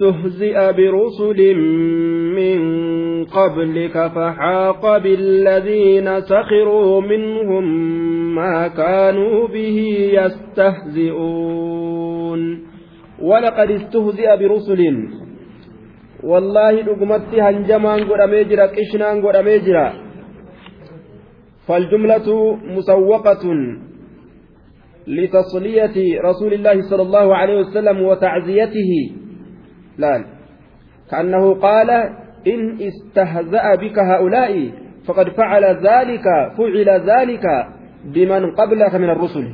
استهزئ برسل من قبلك فحاق بالذين سخروا منهم ما كانوا به يستهزئون. ولقد استهزئ برسل. والله dhugumatti hanjamaan godhamee jira qishnaan godhamee jira فالجملة مسوقة لتصلية رسول الله صلى الله عليه وسلم وتعزيته. لا كأنه قال إن استهزأ بك هؤلاء فقد فعل ذلك فعل ذلك بمن قبلك من الرسل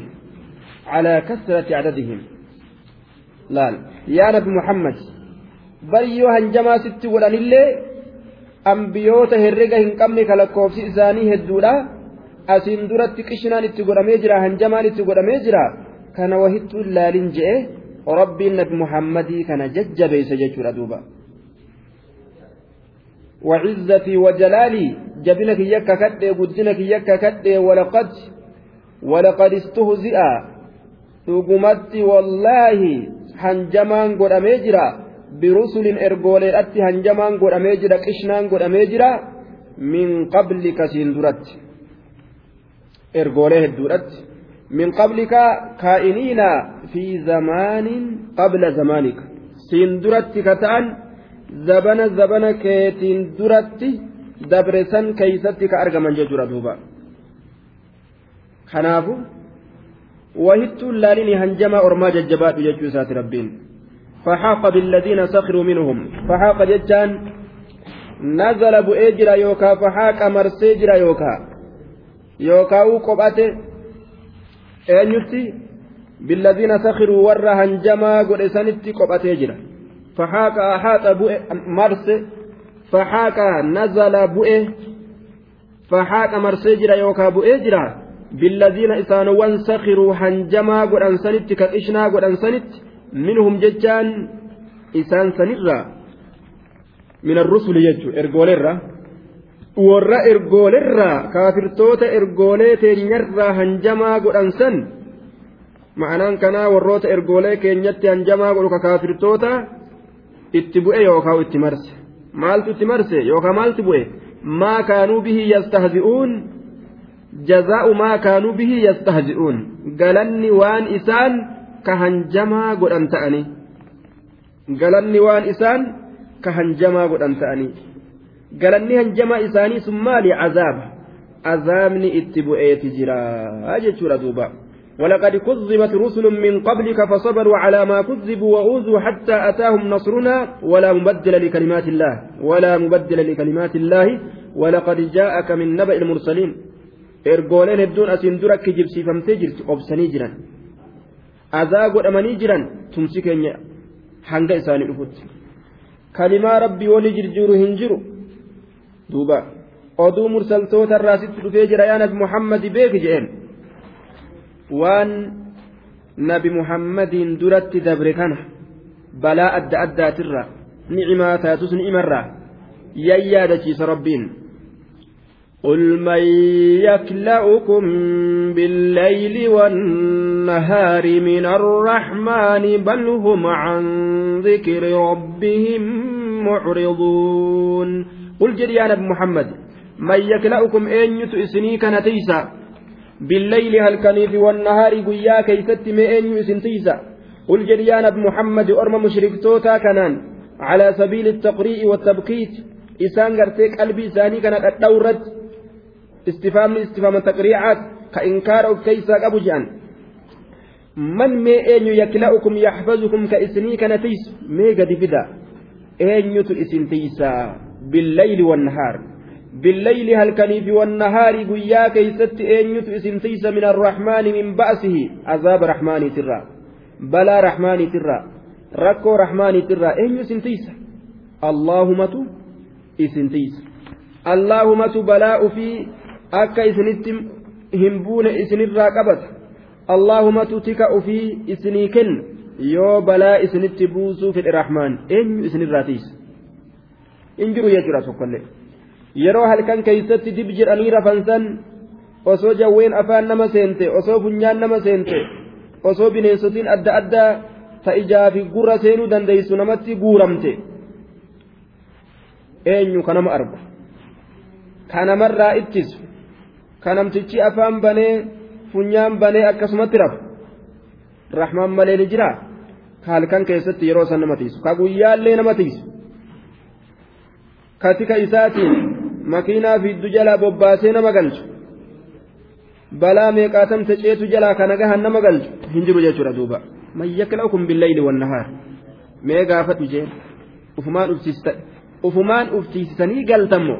على كثرة عددهم. لا يا نبي محمد بريو هنجما ست ولن اللي أنبيوتا هرقا هنقمني كالكوفسي إساني هدولا asiin duratti qishinaan itti godhamee jira hanjamaan itti godhamee jira rabbiin nabi muhammadii kana jajjabeessa jechuudha duuba وعزتي وجلالي جبنك يكا كدي قدنك يكا كدي ولقد ولقد استهزئ dhugumatti wallaahi hanjamaan godhamee jira birusulin ergooleedhatti hanjamaan godhamee jira qishnaan godhamee jira min qablika siin duratti ergoolee hedduudhatti zamaanin qabla zamaanika siin duratti ka ta'an zabana zabana keetiin duratti dabresan keeysatti ka argaman jechuudha duuba kanaafu wahittuun laalini hanjamaa ormaa jajjabaadhu jechuu isaati rabbiin فحاق بالذين سخروا منهم فحاق جتان نزل بؤجرا يوكا فحاق مرسيجرا يوكا يوكا وقبته eenyutti billadhiina sakiruu warra hanjamaa godhe sanitti qophatee jira haxa bu'e marse faxaaqa nazala bu'e faxaaqa marsee jira yookaa bu'ee jira billadhiina isaanowwan sakiruu hanjamaa godhan sanitti ka qishnaa godhan sanitti minhum jechaan isaan sanirraa min arrusuli jechuu ergooleerraa warra ergoolerraa kaafirtoota ergoolee teenyarraa hanjamaa godhan san ma'anaan kanaa warroota ergoolee keenyatti hanjamaa godhu ka kaafirtoota itti bu'e yookaan itti marse maaltu itti marse yookaan maaltu bu'e maa kaanuu bihi yastahzi'uun jazaa'u maa kaanuu bihi yastahzi'uun galanni waan isaan ka hanjamaa godhan ta'anii galanni waan isaan ka hanjamaa godhan ta'anii. Galanni hanjama isaanii sun maali cazaaba azaabni itti bu'eeti jira jechuudha duuba ولقد كذبت رسل من قبلك فصبروا على ما كذبوا وأوذوا حتى أتاهم نصرنا ولا مبدل لكلمات الله ولا مبدل لكلمات الله ولقد جاءك من نبأ المرسلين obsanii jiran azaa godhamanii jiran tumsi keenya hanga isaanii dhufutti kalimaa rabbii walii jirjiiru hin jiru irraa sitti dhufee jira yaa nabi muhammadi beeki jedheen waan nabi muhammadiin duratti dabre kana balaa adda addaatirra ni'imaa taatus ni'imarraa yayyaadachiisa rabbiin قل من يكلأكم بالليل والنهار من الرحمن بل هم عن ذكر ربهم معرضون قل جل يا محمد من يكلأكم أين إسني كان بالليل هل كنيف والنهار قيا كيست ما أين إسن تيسا؟ قل جل يا نبي محمد أرم مشرك توتا كنان على سبيل التقريء والتبكيت إسان قرتيك قلبي إساني كانت الدورة استفهام استفهام تقريعات كإنكار كيسا أبو جان. من ما أين يكلأكم يحفظكم كإسني كان تيس؟ قد فدا. أين تيسا. بالليل والنهار. بالليل هل كنيف والنهار قيا كيست أنيت إسم تيس من الرحمن من بأسه؟ عذاب رحمن ترى. بلا رحمن ترى. ركو رحمن ترى. أين إسم تيس اللهم تو إسم تيس اللهم تو بلاء في أكا اسنتم همبون إسن الراقبة اللهم تو تكأ في اسنيكن balaa isinitti buusuu fedhe rahmaan eenyu isinirraa tiisa in jiru jechuudha tokkollee yeroo halkan keeysatti dib jedhanii rafansan osoo jawween afaan nama seente osoo funyaan nama seente osoo bineensotiin adda addaa ta ijaa fi gurra seenuu dandeeysu namatti guuramte. Eenyu ka nama argu? Ka namarraa ittisu? Ka namtichi afaan banee funyaan banee akkasumatti rafu? Rahmaan malee ni jira ka halkan keessatti yeroo san nama tiisu. Ka guyyaallee nama tiisu ka tika isaatiin makiinaa fiddu jalaa bobbaasee nama galchu balaa meeqaatamte ceetu jalaa kana gahan nama galchu hin jiru jechuudha duuba man yakla'ukum billayli wannahaar mee gaafadhu jeen ufumaan uftiisisanii galtammo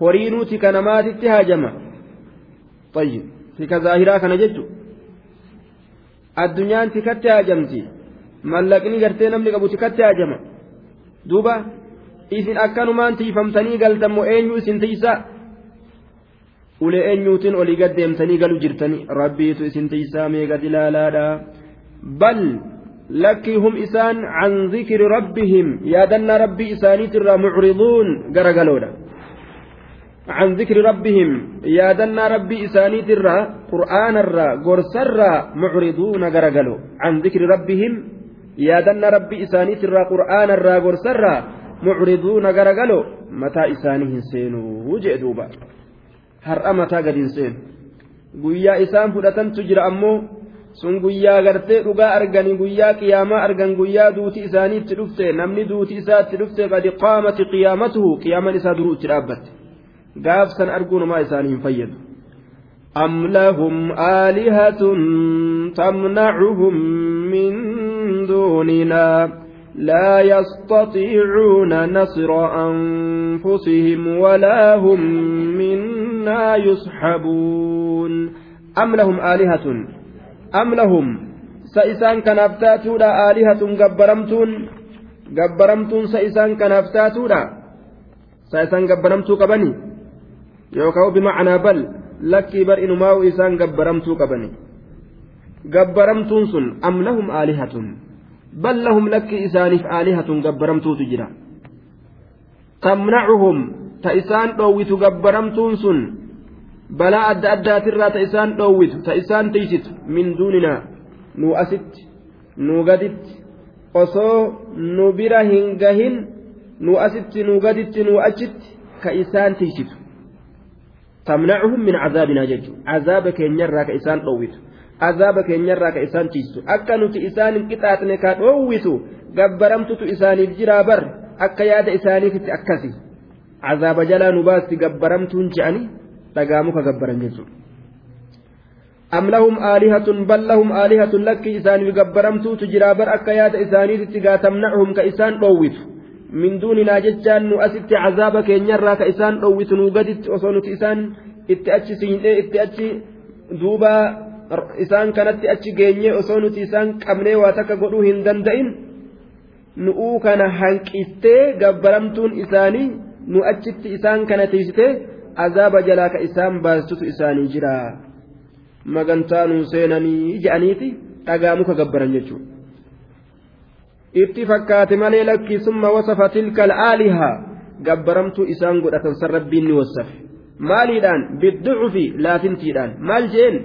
horiinuu tika namaatitti haajama طيب tika zaahiraa kana jechu addunyaan tikatti haajamti mallaqni gartee namni qabu tikatti haajama duuba isin akkanumaan tiifamtanii galtammo eenyu isin tiisaa ulee eenyuutiin olii gad deemtanii galu jirtanii rabbiitu isin tiisaa mee gad ilaalaadha bal lakkii hum isaan can zikri rabbihim yaadanna rabbii isaaniitirraa mucriduun garagaloodha عن ذكر ربهم يا دنا ربي إسانيت الرا قرآن الرا قرص الرا معرضون قرقلوا عن ذكر ربهم يا دنا ربي إسانيت الرا قرآن الرا قرص الرا معرضون قرقلوا متى إسانهم سينوا وجئ دوبا har'a mataa gadi hin seenu guyyaa isaan fudhatantu jira ammoo sun guyyaa gartee dhugaa arganii guyyaa qiyaamaa argan guyyaa duuti isaanii itti dhufte namni duuti isaa itti dhufte qadi qaamati qiyaamatuhu qiyaaman isaa duruu itti dhaabbatte gaaf san arguu namaa isaanii hin fayyadu أم لهم آلهة تمنعهم من دوننا لا يستطيعون نصر أنفسهم ولا هم منا يصحبون أم لهم آلهة؟ أم لهم؟ سئسان كان أفتاتودا آلهة جبرمتون جبرمتون سئسان كان أفتاتودا سئسان جبرمتو قبني؟ يوكاو بمعنى بل لكي بر إنماو إسان جبرمتو قبني. جبرمتون سن أم لهم آلهة؟ بل لهم لك إسانف آلهة جبرمتو تجرا تمنعهم تإسان دويت جبرمتون سن بلا أدى أدى ترى تإسان دويت تإسان تيست من دوننا نو أست نو قدت osoo nu bira hin gahin nu asitti nu gaditti nu achitti ka isaan tiisitu tamnacuhum min cazaabinaa jechu cazaaba keenyarraa ka isaan dhowwitu azaaba keenyarraa ka isaan tiistu akka nuti isaan hin qixaaxne ka dhoowwitu gabbaramtutu isaaniif jiraa bar akka yaada isaaniifitti akkasi azaaba jalaa nu baasti gabbaramtuun je'anii dhagaamu ka gabbaran jechuudha. أم لهم آلهة بل لهم آلهة لك إسان بقبرمتو تجرى بر أكا ياد إساني تتقى تمنعهم كإسان رويت من دوننا ججان نؤسست عذابك ينرى كإسان رويت نوغدت وصنت إسان اتأتش سيني اتأتش دوبا isaan kanatti achi geenyee osoo nuti isaan qabnee waa takka godhuu hin danda'in nu'uu kana hanqistee gabbaramtuun isaanii nu achitti isaan kana tiisitee azaaba jalaa ka isaan baastutu isaanii jira. Magantaa nuu seenanii ja'aniiti dhagaamu muka gabbaran jechuudha. itti fakkaate malee lakkisumma wasafa tilka al'aalihaa gabbaramtuu isaan godhatan san rabbiin ni wasafe maaliidhaan? Bidduu bidducufi laafintiidhaan. Maal jeen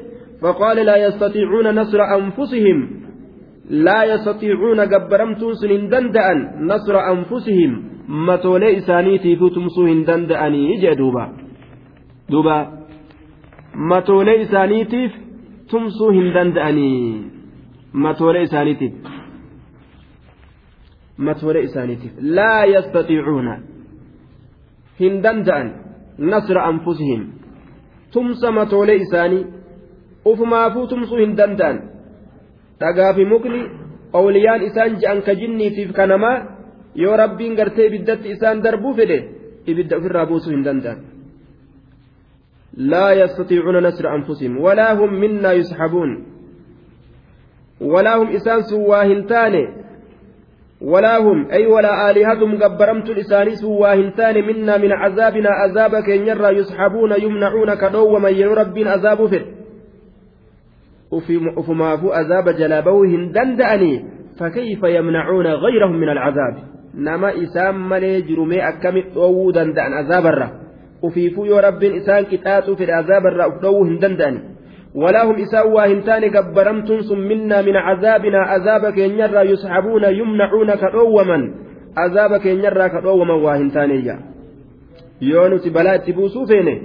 فقال لا يستطيعون نصر أنفسهم. لا يستطيعون جبرمتون سن دندأن نصر أنفسهم. متولي إسانيتي فتمسو هندندأني جاء دوبا. دوبا. متولي إسانيتي تمسو هندندأني متولي إسانيتي متولي إسانيتي لا يستطيعون هندندأن نصر أنفسهم. تمس متولي إساني ufumaafuu tumsuu hin danda'an dhagaa fi mukni awliyaan isaan je'an ka jinniitiif ka namaa yoo rabbiin gartee ibiddatti isaan darbuu fedhe ibidda ofirraa buusuu hin danda'an لا يستطيعون نصر أنفسهم ولا هم منا يسحبون ولا هم إسان سواهنتان ولا هم أي ولا آلهتهم قبرمت لساني سواهنتان منا من عذابنا عذابك ينرى يسحبون يمنعون كدو ومن يربين عذاب فيه ufumaafuu azaaba jalaa bahuu hin danda'anii fakkeeyfa yamnacuuna gayrahum min alcazaabi nama isaan malee jirumee akkami dhoowwuu danda'an azaabarra ufiifuu yoo rabbiin isaan qixaaxuu fedhe azaabarraa uf dhoowwuu hin danda'ani ولا هم إساء واهنتان قبرمتم منا من عذابنا عذابك ينرى يسحبون يمنعون كأوما عذابك ينرى كأوما واهنتان يونس بلا تبوسوا فيني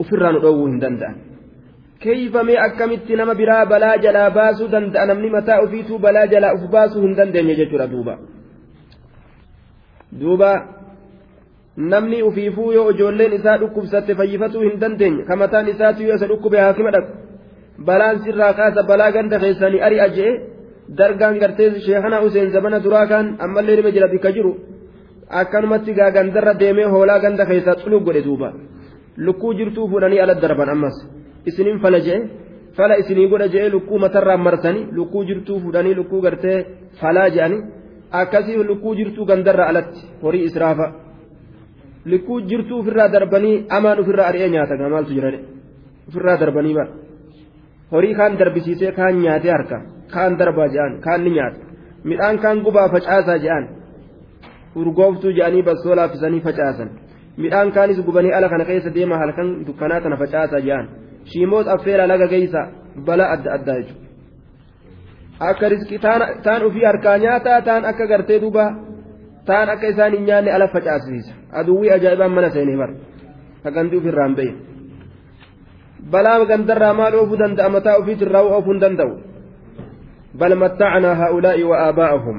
ofirraa nu dhoowwuu hin danda'an keeyfamee akkamitti nama biraa balaa jalaa baasuu danda'a? Namni mataa ofiituu balaa jalaa uf baasuu hin dandeenye jechuudha duuba. Duuba namni ufiifuu yoo ijoolleen isaa dhukkubsatte fayyifatuu hin dandeenye ka mataan isaatu yoo isa dhukkube haakima dhaqu balaan sirraa kaasa balaa ganda keessanii ari'a je'e dargaan gartee sheekana useen zabana duraa kaan ammallee nima jira bikka jiru akkanumatti gaa gandarra deemee hoolaa ganda keessaa xulug godhe duuba. Lukkuu jirtuu fuudhanii ala darban ammas isiniin fala je'e fala isinii godha je'e lukkuu matarraa marsanii lukkuu jirtuu fuudhanii lukkuu gartee falaa je'anii akkasii lukkuu jirtuu gandarra alatti horii israafa. Lukkuu jirtuu ofirraa darbanii amaan ofirraa ari'ee nyaata maaltu jira ofirraa darbanii bara horii kaan darbisiisee kaan nyaatee harka kaan darbaa je'an kaan ni nyaata. Midhaan kaan gubaa facaasaa je'an urgooftuu je'anii bassoo laaffisanii facaasan. midhaan kaanis gubanii ala kana keessa deema halkan dukkanaa tana facaasaa jedhan shiimoos affeera laga geeysa bala adda addaa jechuudha. Akka riskii taan ofii harkaa nyaataa taan akka gartee duuba taan akka isaan hin nyaanne ala facaasisiisa aduwwii ajaa'ibaan mana seenee bara. Hagandii ofirraan bahe balaa gandarraa maal oofuu danda'a? Mataa ofiitirraa oofuu hin danda'u. Bal mattacnaa haa'ulaa'i wa aabaa'ahum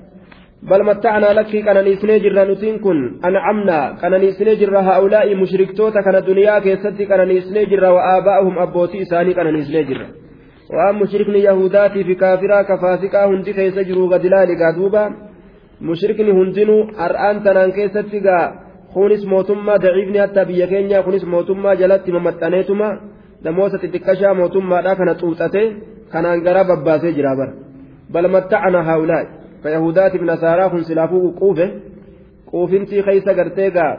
بل متعنا لك كان نيسني جرا نتين كن. أنعمنا كان نيسني جرا هؤلاء مشركتوتا كان دنيا كيستي كان نيسني جرا وآباؤهم أبوتي إساني كان نيسني جرا. وأم مشركني يهوداتي في كافرا كفاسقا هندي كيس جرو غدلالي قادوبا مشركني هندنو أرآن تنان كيستي قا kunis mootummaa daciifni hatta biyya keenya kunis mootummaa jalatti mamaxxaneetuma namoota xixiqqashaa mootummaadhaa kana xuuxate kanaan gara babbaasee jira bara bal mattacana haa'ulaa'i kayahudaatiif nasaaraa kun silaafuu quufe quufintii keessa gartee gaa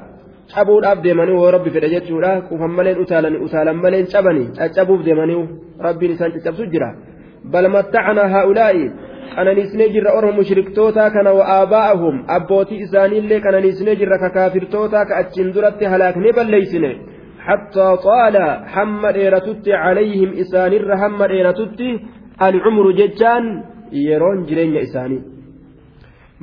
cabuudhaaf deemanii woo rabbi fedhe jechuudha quufan maleen utaalanii utaalan maleen cabanii caccabuuf deemanii rabbiin isaan caccabsu jira bal mattacnaa haa'ulaa'i qananiisnee jirra orma mushriktootaa kana wa'aabaa'ahum abbootii isaaniillee qananiisnee jirra ka kaafirtootaa ka achiin duratti halaaknee balleeysine حتى طال حم ديرتت عليهم إسانر هم ديرتت العمر ججان يرون جرين إساني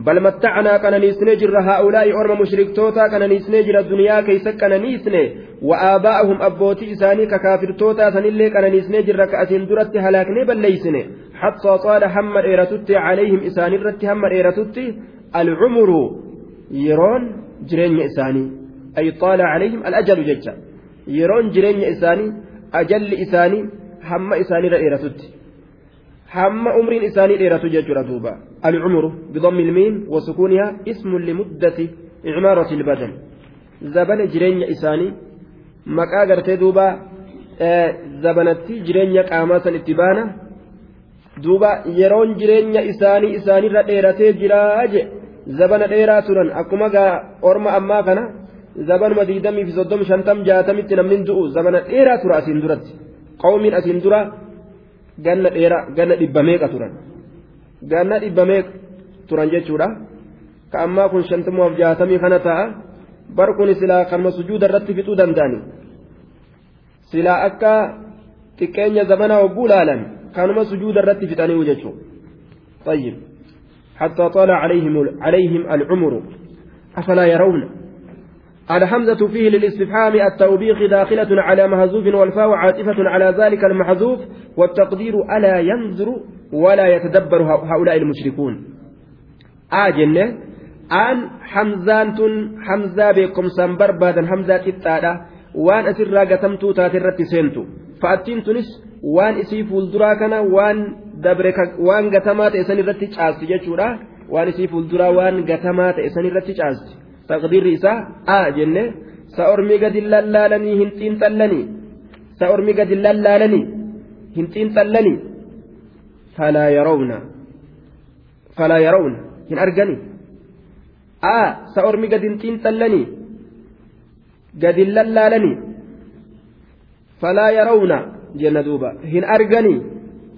بل متعنا كننيسني جر هؤلاء أرم مشركتوتا كننيسني جر الدنيا كيس كننيسني وآباءهم أبوتي إساني ككافرتوتا سنلي كننيسني جر كأسين درت هلاكني بل ليسني. حتى صار حمد إيرتت عليهم إساني رت حمد إيرتت العمر يرون جرين إساني. أي طال عليهم الأجل ججا. يرون جرين إساني أجل إساني هم إساني رئيرتت hamma umriin isaanii dheeratu jechuudha duuba alcumru bidammi ilmiin wasukuunihaa ismun limuddati icmaarati ilbadan zabana jireenya isaanii maqaa gartee duuba zabanatti jireenya qaamaa san itti baana duuba yeroon jireenya isaanii isaanirra dheeratee jiraa je zabana dheeraa turan akkuma gaa orma ammaa kana zabanuma digdamii fi soddom shantam jaatamitti namni du'u zabana dheeraa tura asiin duratti qawmiin asiin dura ganna dheeraa ganna dhibba meeqa turan ganna dhibba meeqa turan jechuudha ka ammaa kun shantamuuf jaatamii kana ta'a bar kun silaa kanuma sujuuda irratti fixuu danda'ani silaa akka xiqqeenya zamanaa hogguu laalan kanuma sujuuda irratti fixanii jechuudha طيب حتى طال عليهم عليهم العمر أفلا يرون الحمزة فيه للاستفهام التوبيخ داخلة على مهزوف والفاء عاطفة على ذلك المحذوف والتقدير ألا ينظر ولا يتدبر هؤلاء المشركون. آجن آن حمزان حمزة بكم سنبر بادا حمزة تتادا وان أسر قتمتو تاترت سنتو. فأتين تنس وان إسي فولدرا وان دبرك وان قتمات رتي جاست جيشورا وان إسي فولدرا وان قتمات إساني رتي جاست a jenne sa ormi gadi lallaalanii hin xiinxallanii sa ormi gadi lallaalanii hin xiinxallanii falaa yarawna falaa yarawna hin argani aa sa ormi gadin xiinxallanii gadin lallaalanii falaa yarawna jenna duuba hin arganii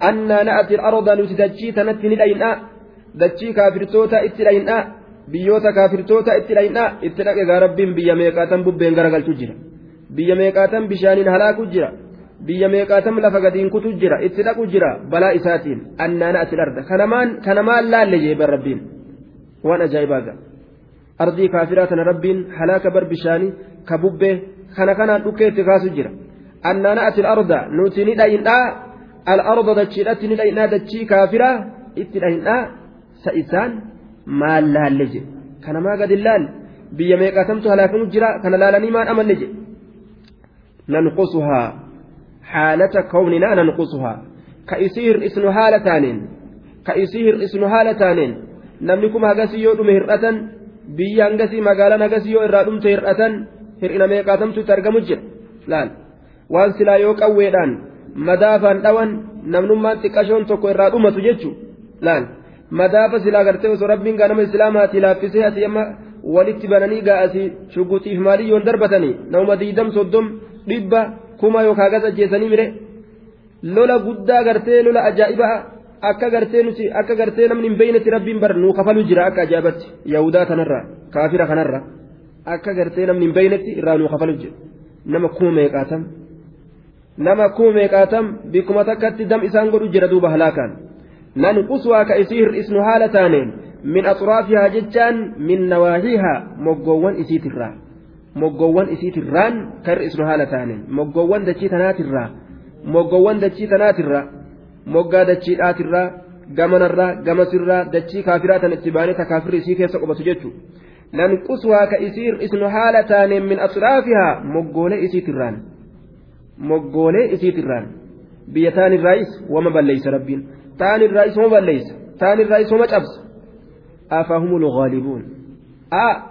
annaa na'ati arda nuti dachii tanatti ni dhaynaa dachii kaafirtoota itti dhaynaa biyyoota kaafirtoota itti dhaynaa itti dhaqegaa rabbiin biyya meeqaatan bubbeen garagalchu jira biyya meeqaatan bishaaniin halaaku jira biyya meeqaatam lafa gadiin kutu jira itti dhaqu jira balaa isaatiin annaa na'ati arda kanamaan laalle jee rabbiin waan ajaa'ibaa ardii kaafiraa tana rabbiin halaaka bar bishaanii ka bubbee kana kanaan dhukkee itti kaasu jira annaa na'ati arda nuti ni dhaynaa al'arda dachiidhatti ni dhaynaa dachii kaafiraa itti dhaynaa sa maal laalle jedhe kanamaa gadi laal? Biyya meeqaatamtu halaakamu jira? Kana laalanii maan amanne jedhe nanqusuhaa haalata kawninaa nanqusuhaa. Ka isii hir'isnu haala taaneen. Ka isii hir'isnu haala taaneen. Namni kuma hagasii yoo dhume hir'atan biyya hangasii magaalaan hagasii yoo irraa dhumte hir'atan hir'ina meeqaatamtu itti argamu jira laal. Waan silaa yoo qawweedhaan madaafaan dhawan namnummaan xiqqashoon tokko irraa dhumatu jechuun laal madaafa silaa gartee osoo rabbiin ganama islaamaati laaffisee asii amma walitti bananii gaa'asii shugguxiif maalii yoon darbatanii nama diidam soddom dhibba kuma yookaan gas ajjeesanii mire lola guddaa gartee lola ajaa'ibaa akka gartee nuti akka gartee namni hin beeynetti rabbiin bar nuu kafalu jira akka ajaa'ibatti yahudaa kanarra kaafira kanarra akka gartee namni hin beeynetti irraa nuu kafalu jira nama kuma meeqaatam nama kuma meeqaatam bikkuma takkatti dam isaan godhu jira duuba halaakaan nanquswaa ka isii hir'isnu haala taaneen min axraafihaa jechaan min nawaahihaa moggoowwan isiitirraa moggoowwan isiitirraan ka hir'isnu haala taaneen moggoowwan dachii tanaatirraa moggoowwan dachii tanaatirraa moggaa dachiidhaatirraa gamanarraa gamasirraa dachii kaafiraa tan itti baanee ta kaafirri isii keessa qubatu jechuudha nanquswaa ka isii hir'isnu haala taaneen min axraafihaa moggoolee isiitirraan moggoolee isiitirraan biyya taanirraayis wama rabbiin taanirraayis wama balleeysa taanirraayis wama cabsa. أفهم الغالبون آ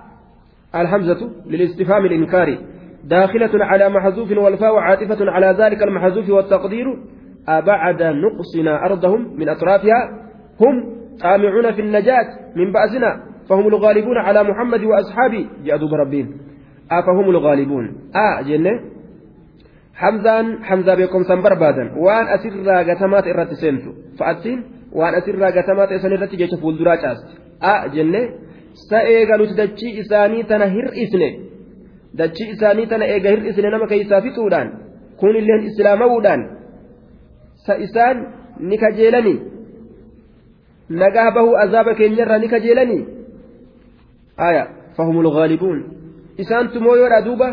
الحمزة للاستفهام الإنكاري داخلة على محذوف والفاء عاطفة على ذلك المحذوف والتقدير أبعد نقصنا أرضهم من أطرافها هم طامعون في النجاة من بأسنا فهم الغالبون على محمد وأصحابه جاءوا بربين أفهم الغالبون آ جنة حمزان حمزة بكم سنبر بادا وان أسر قتمات إرات سنتو فأتين وان أسر قتمات إسان إرات جيش فولدرا a jenne sa eega nuti dachii isaanii tana hir'isne dachii isaanii tana eega hir'isne nama keessaa fixuudhaan kun illeen islaamawuudhaan sa isaan ni kajeelanii nagaa bahuu azaaba keenyarraa ni kajeelanii aya fahumul ghaalibuun isaantu mooyoodha duuba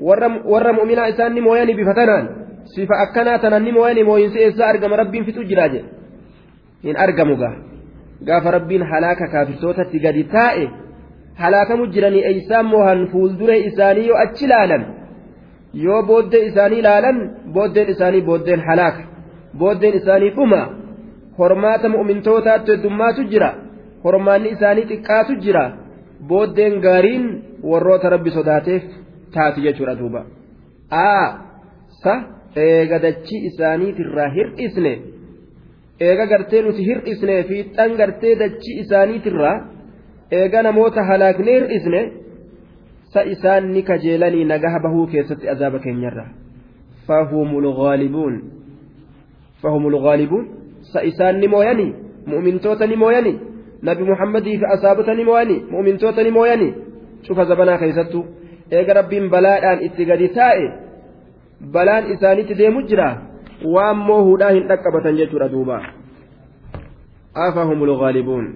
warra mu'minaa isaan ni mooyanii bifa tanaan sifa akkanaa tanaan ni mooyanii mooyinsi eessaa argama? Rabbiin fixuu jiraa jedhe hin argamu gaa. Gaafa rabbiin halaaka kaafirtootatti gadi taa'e halaakamu jiranii eeysaan moohan fuulduree isaanii yoo achi laalan yoo booddee isaanii laalan booddeen isaanii booddeen halaaka booddeen isaanii dhuma hormaata mu'mintootaatti heddummaatu jira hormaanni isaanii xiqqaatu jira booddeen gaariin warroota rabbi sodaateef taati jechuudha duuba aa sa eega dachii isaaniitirraa hir'isne eega gartee nuti hir'isnee fi dhan gartee dachii isaaniitirraa eega namoota halaaknee hir'isne sa isaan ni kajeelanii nagaha bahuu keessatti azaaba keenyarra fahumul ghaalibuun sa isaan ni mooyanii mu'mintoota ni mooyanii nabi muhammadii fi asaabota ni mooyanii mu'mintoota ni mooyanii cufa zabanaa keessattuu eega rabbiin balaadhaan itti gadi taa'e balaan isaanitti deemu jira waan moohuudhaa hin dhaqqabatan jechuudha duuba afahumul ghaalibuun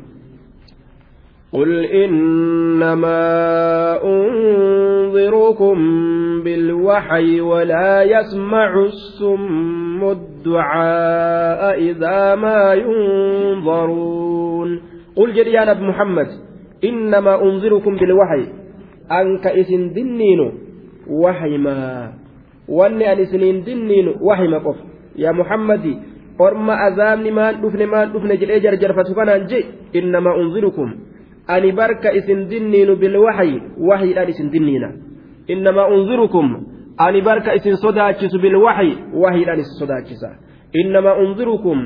قل إنما أنظركم بالوحي ولا يسمع السم الدعاء إذا ما ينظرون قل جري يا نبي محمد إنما أنظركم بالوحي دنين وحي ما وأني أن إسنين دنين وحي ما قف يا محمد orma azaabni maal dhufne maal dhufne jedhee jarjarfatu kanaan je innama unzirukum ani barka isin dinniinu bilwaxyi waxyiidhaan isin dinniina innama unzirukum ani barka isin sodaachisu bilwaxyi waxyiidhaan isin sodaachisa innama unzirukum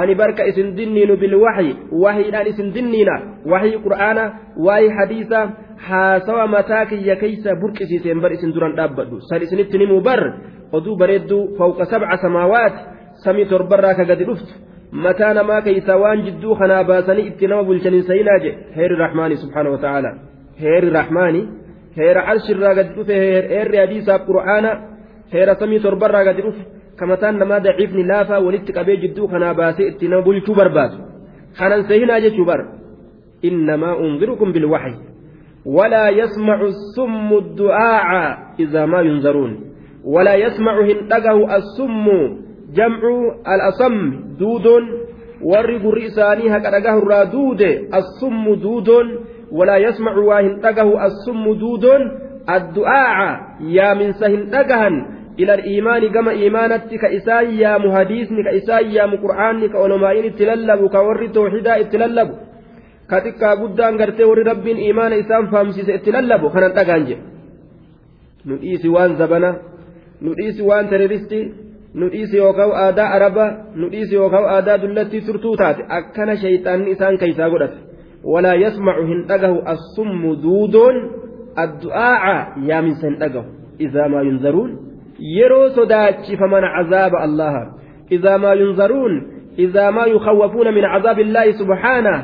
ani barka isin dinniinu bilwaxyi wahiidhaan isin dinniina wahii qur'aana waa'ee hadiisa haasawa mataa kiyya keeysa burqisiiseen bar isin duran dhaabbadhu san isinitti nimuu bar oduu bareedduu fawqa sabca samaawaat samii torbarraa ka gadi dhuftu mataa namaa keeysa waan jidduu kanaa baasanii itti nama bulchaniin sayinaa je heeri rahmaani subhaana wa ta'aala heeri rahmaani heera arshirraa gadi dhufe heerri hadiisaaf qur'aana heera samii torbarraa gadi dhufe kamataan namaa daciifni laafaa walitti qabee jidduu kanaa baasee itti nama bulchuu barbaadu kanan seehinaa jechuu bar innamaa unzirukum bilwaxyi ولا يسمع السم الدعاء إذا ما ينذرون ولا يسمع هندقه السم جمع الأصم دود ورق الرئساني هكذا الرادود السم دود ولا يسمع وهندقه السم دود الدعاء يا من سهندقهن إلى الإيمان كما إيمانتي كإسان يا مهديسني كإسان يا مقرآني كأولمائين اتللب كور توحيدا اتللب كتكا قدان قرتي ور رب إيمان إسان فامسيس اتللب خنا تقانج نؤيسي وان زبنا نؤيسي وان تريرستي نؤيسي وكو آداء عربا نؤيسي وكو آداء دلتي سرتوتات أكنا شيطان إسان كيسا قدت ولا يسمع هندقه الصم دود الدعاء يا من سندقه إذا ما ينذرون yeroo sodaachifaman cazaaba allaha idaa maa yunzaruun idaa maa yukawwafuuna min cazaabi illaahi subhaana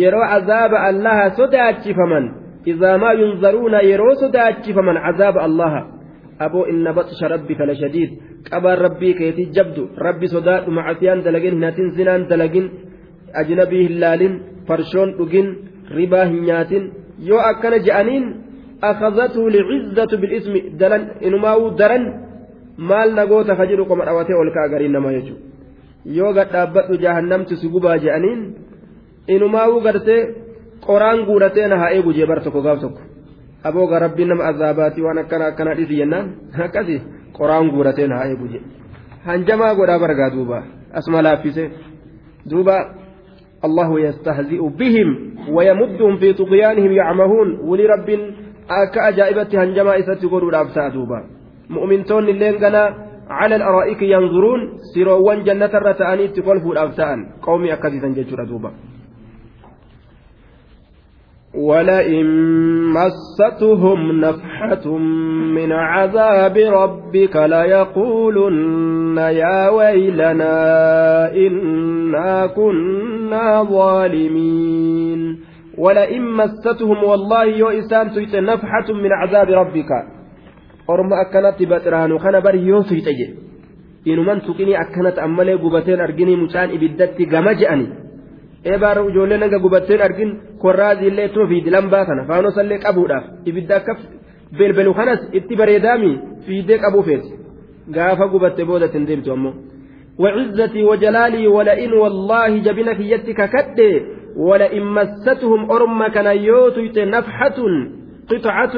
yeroo cazaaba allaha sodaachifaman idaa maa yunzaruuna yeroo sodaachifaman cazaaba allaha aboo inna batsha rabbika lashadiid qabaan rabbii keetii jabdu rabbi sodaadhu macasiyaan dalagin hinatin zinaan dalagin ajnabii hin laalin farshoon dhugin ribaa hin nyaatin yoo akkana je'aniin أخذته العزة بالاسم دلن إنما درن maal nagoota ka jedhu qoma dhawatee ol ka'a gariin namaa jechuudha yoo gad dhaabbadhu jahannamti si gubaa je'aniin inumaa'uu gartee qoraan guuratee na haa eegu jee bar tokko gaaf tokko abooga rabbiin nama azaabaatii waan akkana akkana dhisi jennaan akkasi qoraan guuratee na haa eegu jee hanjamaa godhaa bargaa duuba asuma laaffise duuba الله يستهزئ بهم ويمدهم في طغيانهم يعمهون ولي رب أكا أجائبة هنجما إسات قولوا مؤمنتون اللين قنا على الأرائك ينظرون سيروان جنة الرتاني تقول فول أبتان قومي أكدسا جيشورا دوبا. ولئن مستهم نفحة من عذاب ربك ليقولن يا ويلنا إنا كنا ظالمين. ولئن مستهم والله يؤسان تيت نفحة من عذاب ربك. Orma akkanatti baxiraanu kana bari yoo fiixe jedhe inuman tuqinii akkanatti ammalee gubateen arginii mucaan ibiddatti gama je'ani eebaara ijoollee naga gubatteen argin korraaziillee ittuma fiidi lambaa kana faanosallee qabuudhaaf ibidda akka belbelu kanas itti bareedaami fiidee qabuu feeti gaafa gubatte booda ittiin deemtu ammoo وعزتي وجلالي ولئن والله جبنك يتك كد ولئن مستهم أرمك نيوت نفحة قطعة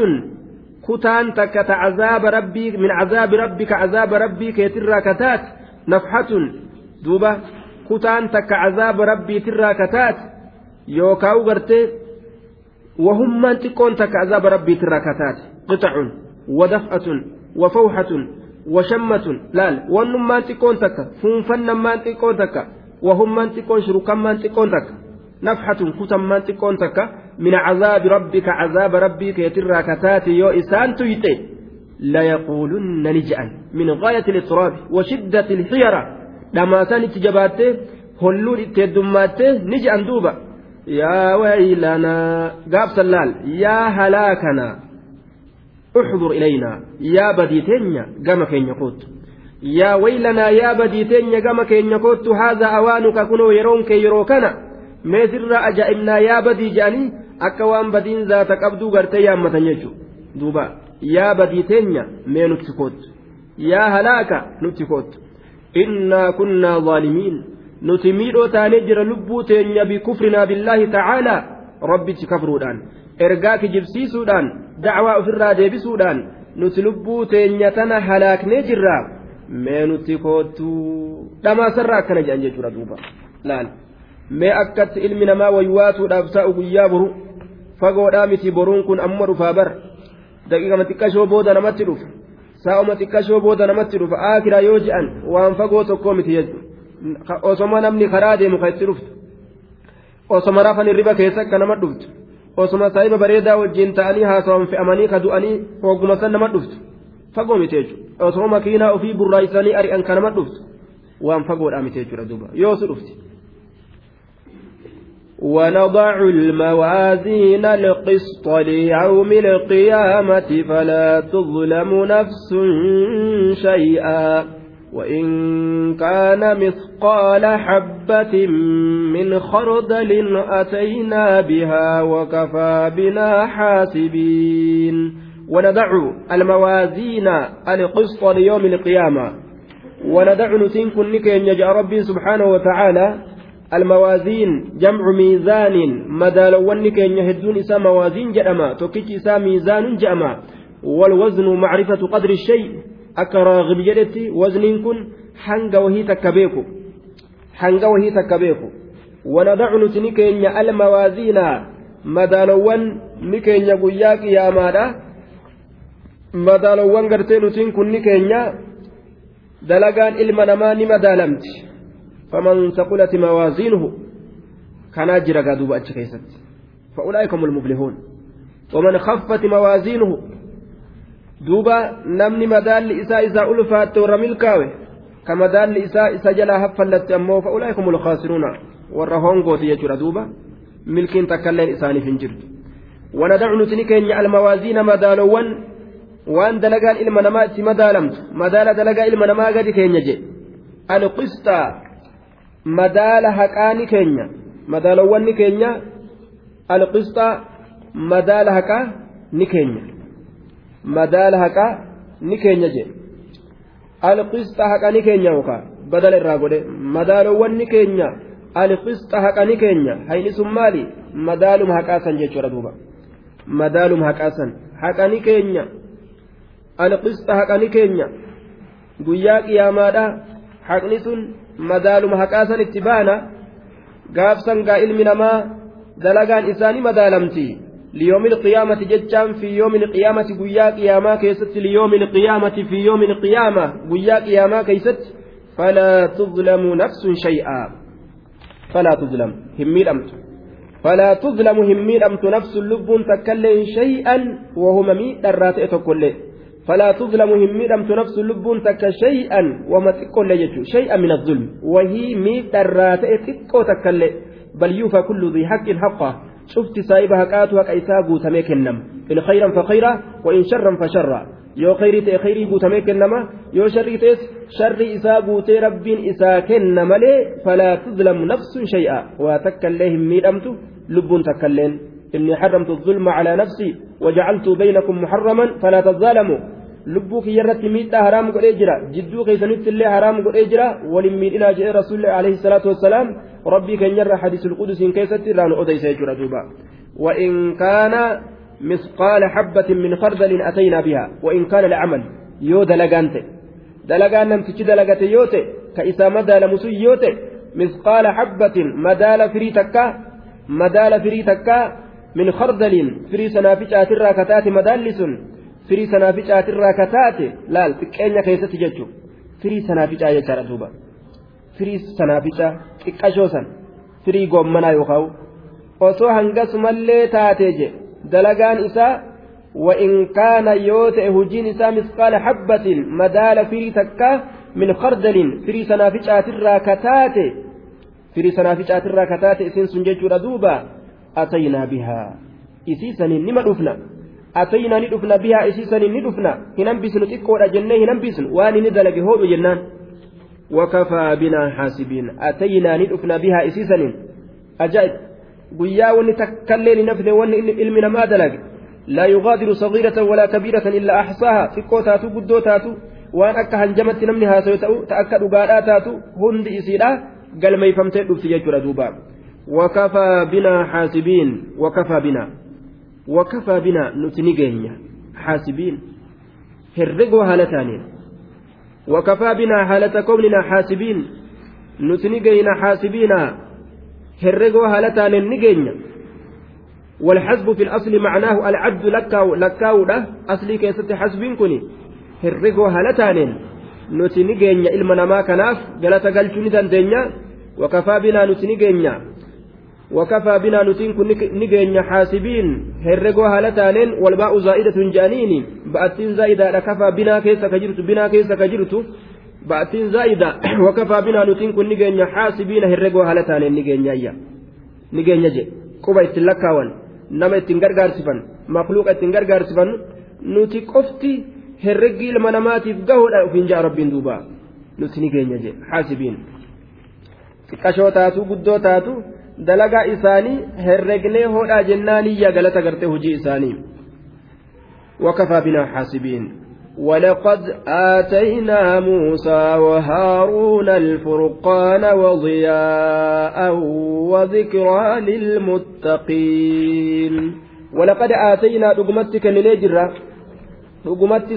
kutaan takka ta cazaaba rabbii min cazaabi rabbika cazaaba rabbii keetirraa kataat nafxatun duuba kutaan takka cazaaba rabbiitirraa kataat yookaan gartee wahummaan xiqqoon takka cazaaba rabbiitirraa kataat qixacun wadaf'atun wafawxatun washammatun laal wannummaan xiqqoon takka fuunfannammaan xiqqoon takka wahummaan xiqqoon shurukammaan xiqqoon takka nafxatun kutammaan xiqqoon takka من عذاب ربك عذاب ربك يترى كتاتي يو إسان تيتي. لا يقولن نجأا من غاية الاضطراب وشدة الحيرة. لما سان تجباته هلول تدماته نجأا دوبا. يا ويلنا قاب سلال يا هلاكنا احضر إلينا. يا بديتين قام كين يقوت. يا ويلنا يا بديتين قام كين يقوت. هذا أوانك كنو يرونك يروكنا. meesirra ajaa'ibnaa yaa badii jedhanii akka waan badiin zaata qabduu gartee yaammatan jechuudha. Duuba yaa badii teenya mee nutti kootu yaa halaaka nutti kootu innaa kunnaa zaalimiin. Nuti miidhoo taanee jira lubbuu teenya bikufrinaa billaahi tacaalaa rabbichi kafruudhaan. Ergaa kijibsiisuudhaan dacwaa ofirraa deebisuudhaan nuti lubbuu teenya tana halaaknee jirra mee nutti kootu dhamaasarraa akkana jedhan jechuudha duuba. Laal. mee akkatti ilmi namaa waywaatuudhaaf ta'u guyyaa boru fagoodhaa miti boruun kun amma dhufaa bar daqiiqama xiqqashoo booda namatti dhufa saa'uma xiqqashoo booda namatti dhufa aakiraa yoo je'an waan fagoo tokkoo miti jechuudha osoma namni karaa deemu ka itti dhuftu osoma rafan hirriba keessa akka nama dhuftu osoma saahiba bareedaa wajjin ta'anii haasawan fe'amanii ka du'anii hogguma san nama dhuftu fagoo miti jechuudha osoma makiinaa ofii burraa'isanii ari'an ka nama dhuftu waan fagoodhaa miti jechuudha duuba yoo su dhufti. ونضع الموازين القسط ليوم القيامة فلا تظلم نفس شيئا وإن كان مثقال حبة من خردل أتينا بها وكفى بنا حاسبين. وندع الموازين القسط ليوم القيامة. وندع نسين كن يجأ ربي سبحانه وتعالى الموازين جمع ميزان. مدالون كين يهدون إسا موازين جأما توكيك إسا ميزان جأما. والوزن معرفة قدر الشيء. أكراغب جدتي وزن كن حنق وهي تكبيكو. حنق وهي تكبيكو. وندع نتنكين الموازين. مدالون نكين يقوياك يا مادا. مدالون قرتين نتنكن نكين دلقان إلما نما مدالمتي فمن ثقلت موازينه كان أجر قادوب أتش فأولئك هم المفلحون. ومن خفت موازينه دوبا نمني مدال إساء إساء ألفات ورمي الكاوي كمدال إساء إساء جلا هفلت أمه فأولئك هم الخاسرون. والرهون قوتي يجر دوبا ملكين تكلين إساني فنجر وندع نتنكين الموازين مدالوان waan dalagaan ilma namaa itti madaalamtu madaala dalagaa ilma namaa gadi keenya je alqista madaala haqaa ni keenya madaalawwan ni keenya alqisxaa madaala haqaa ni keenya madaala haqaa ni keenya jedhe alqisxaa haqa ni keenya yookaan badala irraa godhe madaalawwan ni keenya alqisxaa haqa ni keenya hayni sun maali madaaluma haqaasan jechuudha duuba madaaluma haqaasan haqa ni keenya alqisxaa haqa ni keenya guyyaa qiyaamaadha haqni sun madaaluma haqaasan itti baana gaafsan gaa ilmi namaa dalagaan isaanii madaalamti. ليوم القيامة جتشان في يوم القيامة قيا قياما كيست ليوم القيامة في يوم القيامة قيا قياما كيست فلا تظلم نفس شيئا فلا تظلم همي أمت فلا تظلم همي أمت نفس اللب تكلم شيئا وهم مي درات كله فلا تظلم هميدمت نفس لبون تك شيئا وما تقول شيئا من الظلم وهي ميت الرات تقو تكل بل يوفى كل ذي حق حقه شفت سايبها كاتها كيسا قوتمي كنم إن خيرا فخيرا وإن شرا فشرا yoo sharrii ta'es sharri isaa guutee rabbiin isaa kenna malee falaa tuzlamu nafsun shay'a waa takka illee hin miidhamtu lubbuun takka illeen inni xaramtu zulma calaa nafsi wajacaltu baynakum muxarraman falaa tazaalamuu lubbuu kiyyarratti miidhaa haraam godhee jira jidduu keessanitti illee haraam godhee jira waliin miidhinaa jedhee rasuulli alayhi salaatu wassalaam rabbii keenyarra hadiisul qudusiin keessatti irraa nu odeysa jechuudha duuba وإن كان مثقال حبة من خردل أتينا بها وإن كان العمل يو دلقانت دلقان نمتج دلقت يوتي كإسا مدال مسو يوتي مثقال حبة مدال فريتك مدال فريتك من خردل فري سنافجات الراكتات sanaaficaatirraa kataate laal xiqqeenya keessatti jechuun firii sanaaficaa jechaadha duuba firii sanaaficaa xiqqashoo san firii goommanaa yookaan osoo hangasumallee taatee je dalagaan isaa وإن كان يوت هجين إسا مثقال حبة مدال فري تكا من خردل فري سنافجات الراكتات فري سنافجات الراكتات إسين سنجج ردوبا أتينا بها إسيسا نما رفنا أتينا ندفنا بها إسيسا ندفنا هننبسن تكودا جنة هننبسن وان ندلق هود جنان وكفى بنا حاسبين أتينا ندفنا بها إسيسا أجائب guyyaa wanni takkallee ni nafne wanni ilmi namaa dalage laa yugaadiru sagiiratan walaa kabiiratan illaa axsaaha xiqqoo taatu guddoo taatu waan akka hanjamatti namni haasayu ta'u ta akka dhugaadhaa taatu hundi isiidha galmeeyfamtee dhufti jechuudha duuba nuti ni geenya xaasibiin herregoo haala taaniin wakafaa binaa haalata kowninaa xaasibiin nuti ni geeyna xaasibiinaa herregoo haala taaneen ni geenya والحسب في الأصل معناه العد لكاو لكاو ده أصلي كيست حسب كني هرقو هالتانين nuti ni geenya ilma namaa kanaaf galata galchuu ni dandeenya wakafaa وكفى بنا نتين كن نجين حاسبين هرقوا هالتانين والباء زائدة جانين بأتين زائدة كفى بنا كيس كجرت بنا كيس كجرت بأتين زائدة وكفى بنا نتين كن نجين حاسبين هرقوا هالتانين نجين يا نجين يجي قبا استلكاون نما اتنقرقار سفن مخلوق اتنقرقار سفن نتي قفتي herreggi ilma namaatiif gahuudha ofiin jaa rabbiin duuba nuti ni geenya je haasibiin xiqqashoo taatu guddoo taatu dalagaa isaanii herregnee hodhaa jennaaniyya galata gartee hojii isaanii وكفى بنا حاسبين ولقد آتينا موسى وهارون الفرقان وضياء وذكرى للمتقين ولقد آتينا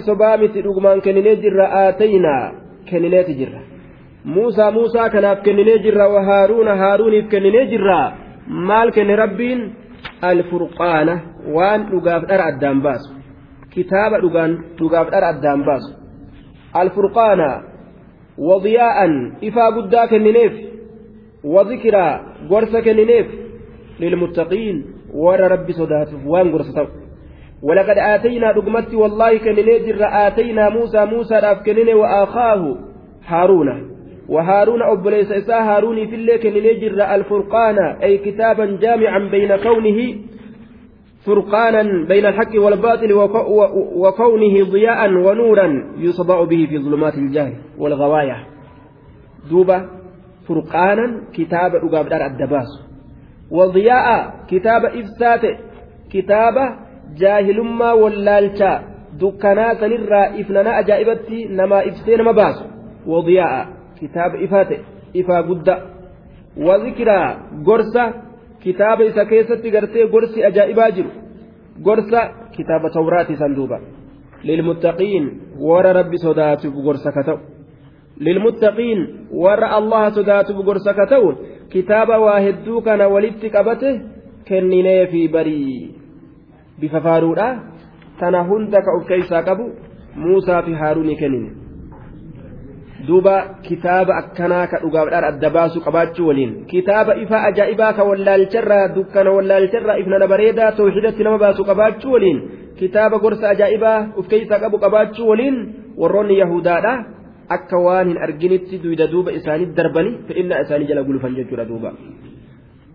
sobaa miti dhugumaan kenninee jirra aataynaa kennineeti jirra muusaa muusaa kanaaf kenninee jirra wa haaruuna haaruuniif kenninee jirra maal kenne rabbiin alfurqaana waan dhugaaf dhara addaan baasu kitaaba dhugaaf dhara addaan baasu alfurqaana wadiyaa'an ifaa guddaa kennineef wadhikiraa gorsa kennineef lilmuttaqiin warra rabbi sodaatuuf waan gorsa ta'u ولقد آتينا دقمتي والله كنني جر آتينا موسى موسى راف كنني وآخاه هارون وهارون أبليس إسا هارون في الليل كنني جر الفرقان أي كتابا جامعا بين كونه فرقانا بين الحق والباطل وكونه ضياء ونورا يصدع به في ظلمات الجهل والغواية. دوبا فرقانا كتاب أقابدار الدباس. وضياء كتاب إفسات كتاب wallaalchaa dukkanaa sanirraa ifnana ajaa'ibatti namaa ibsee nama baasu wadiyaa'a kitaaba isa keessatti gartee gorsi ajaa'ibaa jiru gorsa kitaaba tawraati san duuba lilmuttaqiin warra rabbi sodaatuuf gorsa ka ta'u lilmuttaqiin warra allaha sodaatuuf gorsa ka ta'u kitaaba waa hedduu kana walitti qabate kennineefi barii bifa faaruudha tana hunda ka of keessaa qabu muusaa fi haaruunii kennine ka dhugaadhaan adda baasu qabaachuu waliin kitaaba ifa ajaa'ibaa ka wallaalcharraa dukkana wallaalcharraa ifnana bareedaa tawxiidatti nama baasu qabaachuu waliin kitaaba gorsa ajaa'ibaa of keessaa qabu qabaachuu waliin warroonni yahudaadha akka waan hin arginitti duyda duuba isaanii darbanii fedhinnaa isaanii jala gulufan jechuudha duuba.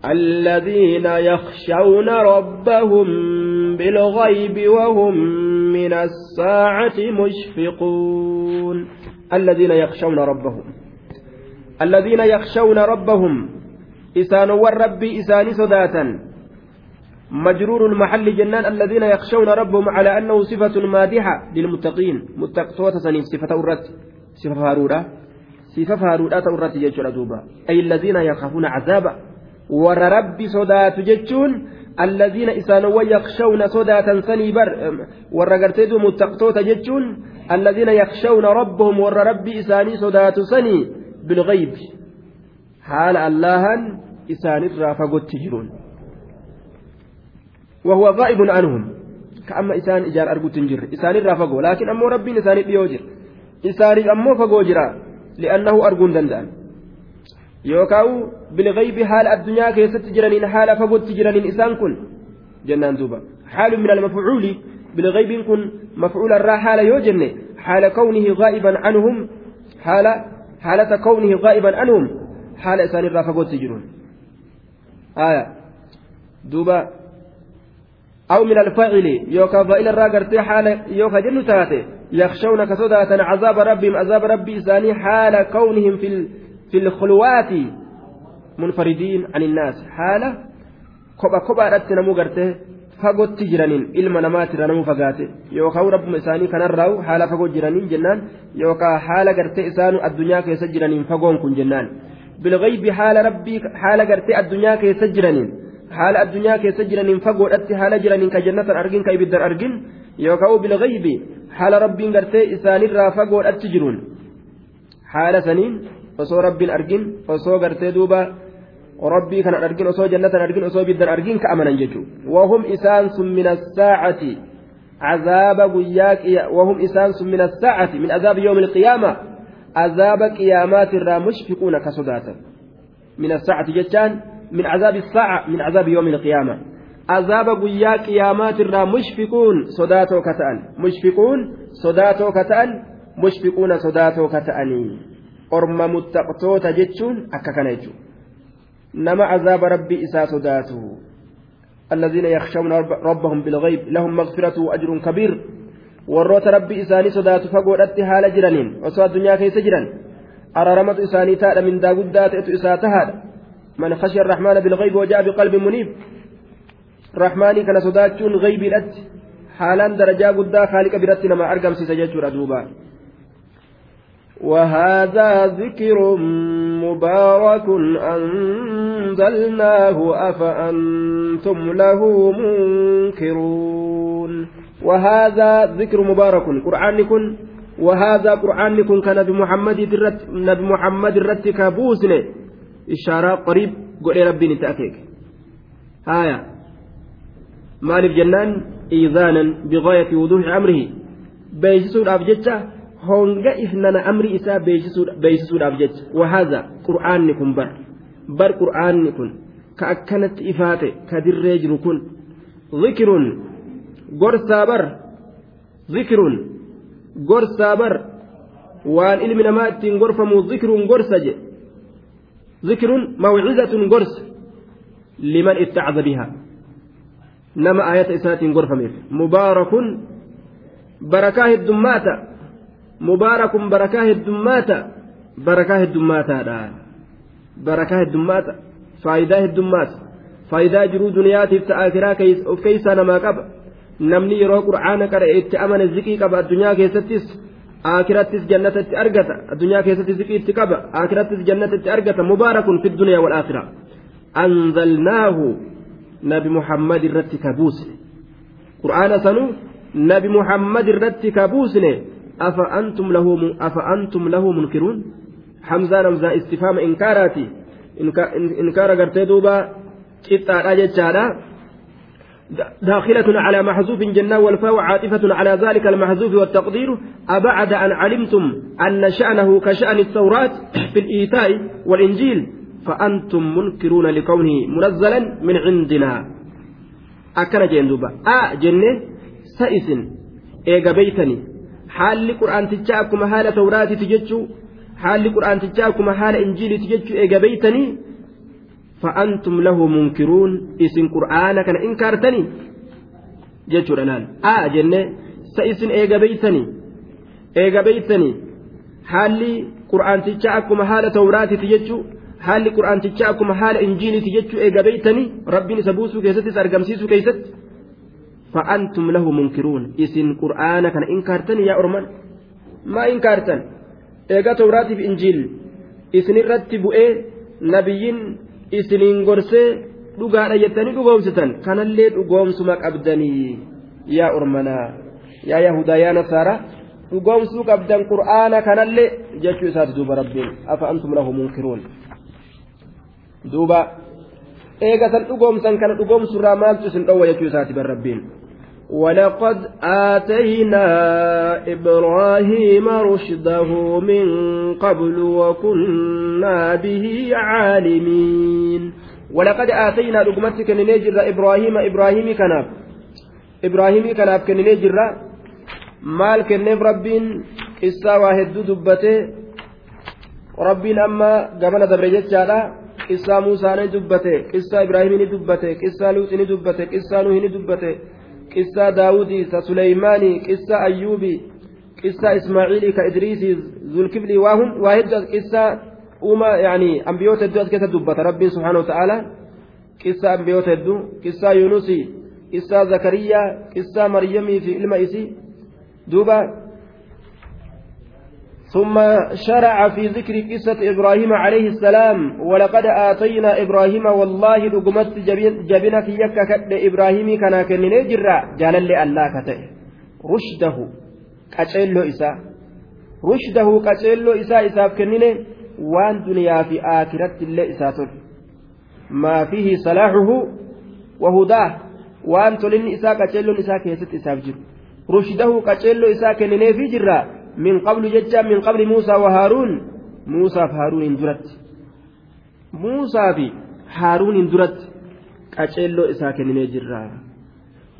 الذين يخشون ربهم بالغيب وهم من الساعة مشفقون الذين يخشون ربهم. الذين يخشون ربهم. إسان والرب إسان صداتا. مجرور المحل جنان. الذين يخشون ربهم على أنه صفة مادحة للمتقين. متقطوة سنين. صفة أورت. صفة فارورة صفة فارورة دوبا أي الذين يخافون عذابه warra rabbi sodaatu jechuun isaanowwan yakshawna sodaatan sanii bar warra garteedu muttaqtoota jechuun allaziina yakshawna rabbahum warra rabbi isaanii sodaatu sanii bilgaybi haala allahan isaanirraa fagotti jiruun وهو غائب عنهم كأما إسان إجار أرجوت جر إسان الرافقو لكن أمو ربي إسان بيوجر إسان أمو فقو جرا لأنه أرجون دندان yookaan bilgaybi haala addunyaa keessatti jiraniin haala fagootti jiraniin isaan kun jennaan duuba haalu min almafcuuli bilgaybiin kun mafcuula irraa haala yoo jenne haala kawnihi gaa'iban anhum haala haalata kawnihi gaa'iban anhum haala isaanirraa fagootti jiruun aya duuba أو من الفاعل يوكا فإلى الراجر حال يوكا جن تاتي يخشون كسودة عذاب ربهم عذاب ربي ثاني حال كونهم في في الخلوات منفردين عن الناس حالة كوبا كوبا رأت نمو قرته jiraniin ilma namaatirra namu fagaate yookaan rabbuma isaanii kanarraa haala fagoo jiraniin jennaan yookaan haala gartee isaanu addunyaa keessa jiraniin fagoon kun jennaan bilgaybi haala rabbii haala gartee addunyaa keessa jiraniin haala addunyaa keessa jiraniin fagoodhatti haala jiraniin ka jannatan argin ka ibiddan argin yookaan bilgaybi haala rabbiin gartee isaanirraa fagoodhatti jiruun haala saniin osoo rabbiin argin osoo gartee duuba rabbii kana argin osoo jannatan argin osoo biddan argin ka amanan jechuudha wahum isaan sun min asaacati عذاب قياك وهم إسان من الساعة من عذاب يوم القيامة عذاب قيامات الرا مشفقون كصداة من الساعة جتان من عذاب الساعة من عذاب يوم القيامة. عذاب قيا قيامات الرا مشفقون صداتو كتأن. مشفقون صداتو كتأن مشفقون صداتو كتاني أرم متقطوتا جتشون أكا كان نما عذاب ربي إسا صداته الذين يخشون ربهم بالغيب لهم مغفرة وأجر كبير warroota rabbi isaanii sodaatu fagoodhatti haala jiraniin osoo addunyaa keessa jiran araaramatu isaanii taadha mindaa guddaa ta'etu isaa tahaadha man khashiya arrahmaana bilghaybi wajaa biqalbi muniib rahmaanii kana sodaachuun gaybiidhatti haalaan darajaa guddaa haaliqa biratti nama argamsiisa jechuudha duuba وهذا ذكر مبارك أنزلناه أفأنتم له منكرون. وهذا ذكر مبارك قرآن كن وهذا قرآن كن كنبي محمد الرت نبي محمد الرت كابوسني إشارة قريب قول ربي نتأكيك. هايا مالف جنان إيذانا بغاية وضوح أمره. بيجسون أبجتشه honga ifnana amri isaa beeksisuudhaaf jecha wahaza qur'aanni kun bar bar qur'aanni kun ka akkanatti ifaate ka dirree jiru kun zikirun gorsaa bar zikirun gorsaa bar waan ilmi namaa ittiin gorfamu zikirun gorsa je zikirun mawcizatun gorsa liman ittacza bihaa nama ayata isaatiin gorfameef mubaarakun barakaa heddummaata mubaarakun barakaa heddummaata barakaa heddummaataadha barakaa heddummaata faayidaa heddummaata faayidaa jiruu duniyaatiif ta'a akiraa of keessaa namaa qaba namni yeroo qur'aana qara'e itti amane ziqii qaba addunyaa keessattis akirattis jannatatti argata addunyaa keessatti ziqii itti qaba akirattis jannatatti argata mubaarakun fi duniyaa wal akhiraa anzalnaahu nabi muhammad irratti kabuusne qur'aana sanuu nabi muhammad irratti kabuusne أفأنتم له أفأنتم له منكرون؟ حمزة نمزة استفهام إنكاراتي إنكار قرتي دوبا كتا جتشارا داخلة على محذوف جنة والفاء عاطفة على ذلك المحذوف والتقدير. أبعد أن علمتم أن شأنه كشأن التوراة في الإيتاء والإنجيل. فأنتم منكرون لكونه منزلا من عندنا. أكن جندوبا آ جنة سائس إيجا بيتني. Haalli qur'aantichaa akkuma haala tawraatiiti jechuu haalli qur'aantichaa akkuma haala injiiliiti jechuu eega beeytanii? Fa'antum lahu munkiruun isin qur'aana kana inkaartanii? Jechuudha laal. Aa jenne sa isin eega beeytanii? Eega beeytanii? Haalli qur'aantichaa akkuma haala tawraatiiti jechuu haalli qur'aantichaa akkuma haala injiiliiti jechuu eega beeytanii? Rabbiin isa buusuu keessattis argamsiisuu keessatti فأنتم له منكرون إسن قرآن كان إنكارتن يا أرمان ما إنكارتن إيقا توراتي في إنجيل إسن الرتب إيه نبيين إسنين قرسي dhugaadha jettanii dhugoomsitan kanallee dhugoomsuma qabdanii yaa ormanaa yaa yahudaa yaa nasaara dhugoomsuu qabdan qur'aana kanallee jechuu isaati duuba rabbiin afa antum lahu munkiruun duuba eegatan dhugoomsan kana dhugoomsurraa maaltu isin dhowwa jechuu isaati bar rabbiin ولقد آتينا إبراهيم رشده من قبل وكنا به عالمين ولقد آتينا رقمتك نجر إبراهيم إبراهيم كناب إبراهيم كناب كنجر hedduu dubbate rabbiin amma gabana dabre jechaadha qissaa muusaa ni dubbate qissaa ibraahimii ni dubbate qissaa luuxi ni dubbate qissaa nuhi ni dubbate قصة داودي سليماني قصة أيوبي قصة إسماعيلي كإدريسي ذو الكفل وهم واحد قصة أمة يعني أنبيوت الدو أسكت دبة ربي سبحانه وتعالى. قصة أنبيوت الدو قصة يونسي قصة زكريا قصة مريمي في المئسي دوبا ثم شرع في ذكر قصة إبراهيم عليه السلام ولقد آتينا إبراهيم والله لقمت جبنك يكا كد إبراهيم كان كنين جرا. جالا لألا كتئ. رشده. قتلو إساء رشده. قتلو إساء إساء كنين وان دنيا في آخرة الله إساء ما فيه صلاحه. وهداه. وان تلين إساء قتلو إساء كيست إساء جر رشده. قتلو إساء كنين في جرا. min qablu jecha min qabli muusaa wa haaruun muusaaf haaruuniin duratti muusaa fi haaruuniin duratti qaceelloo isaa kenninee jirra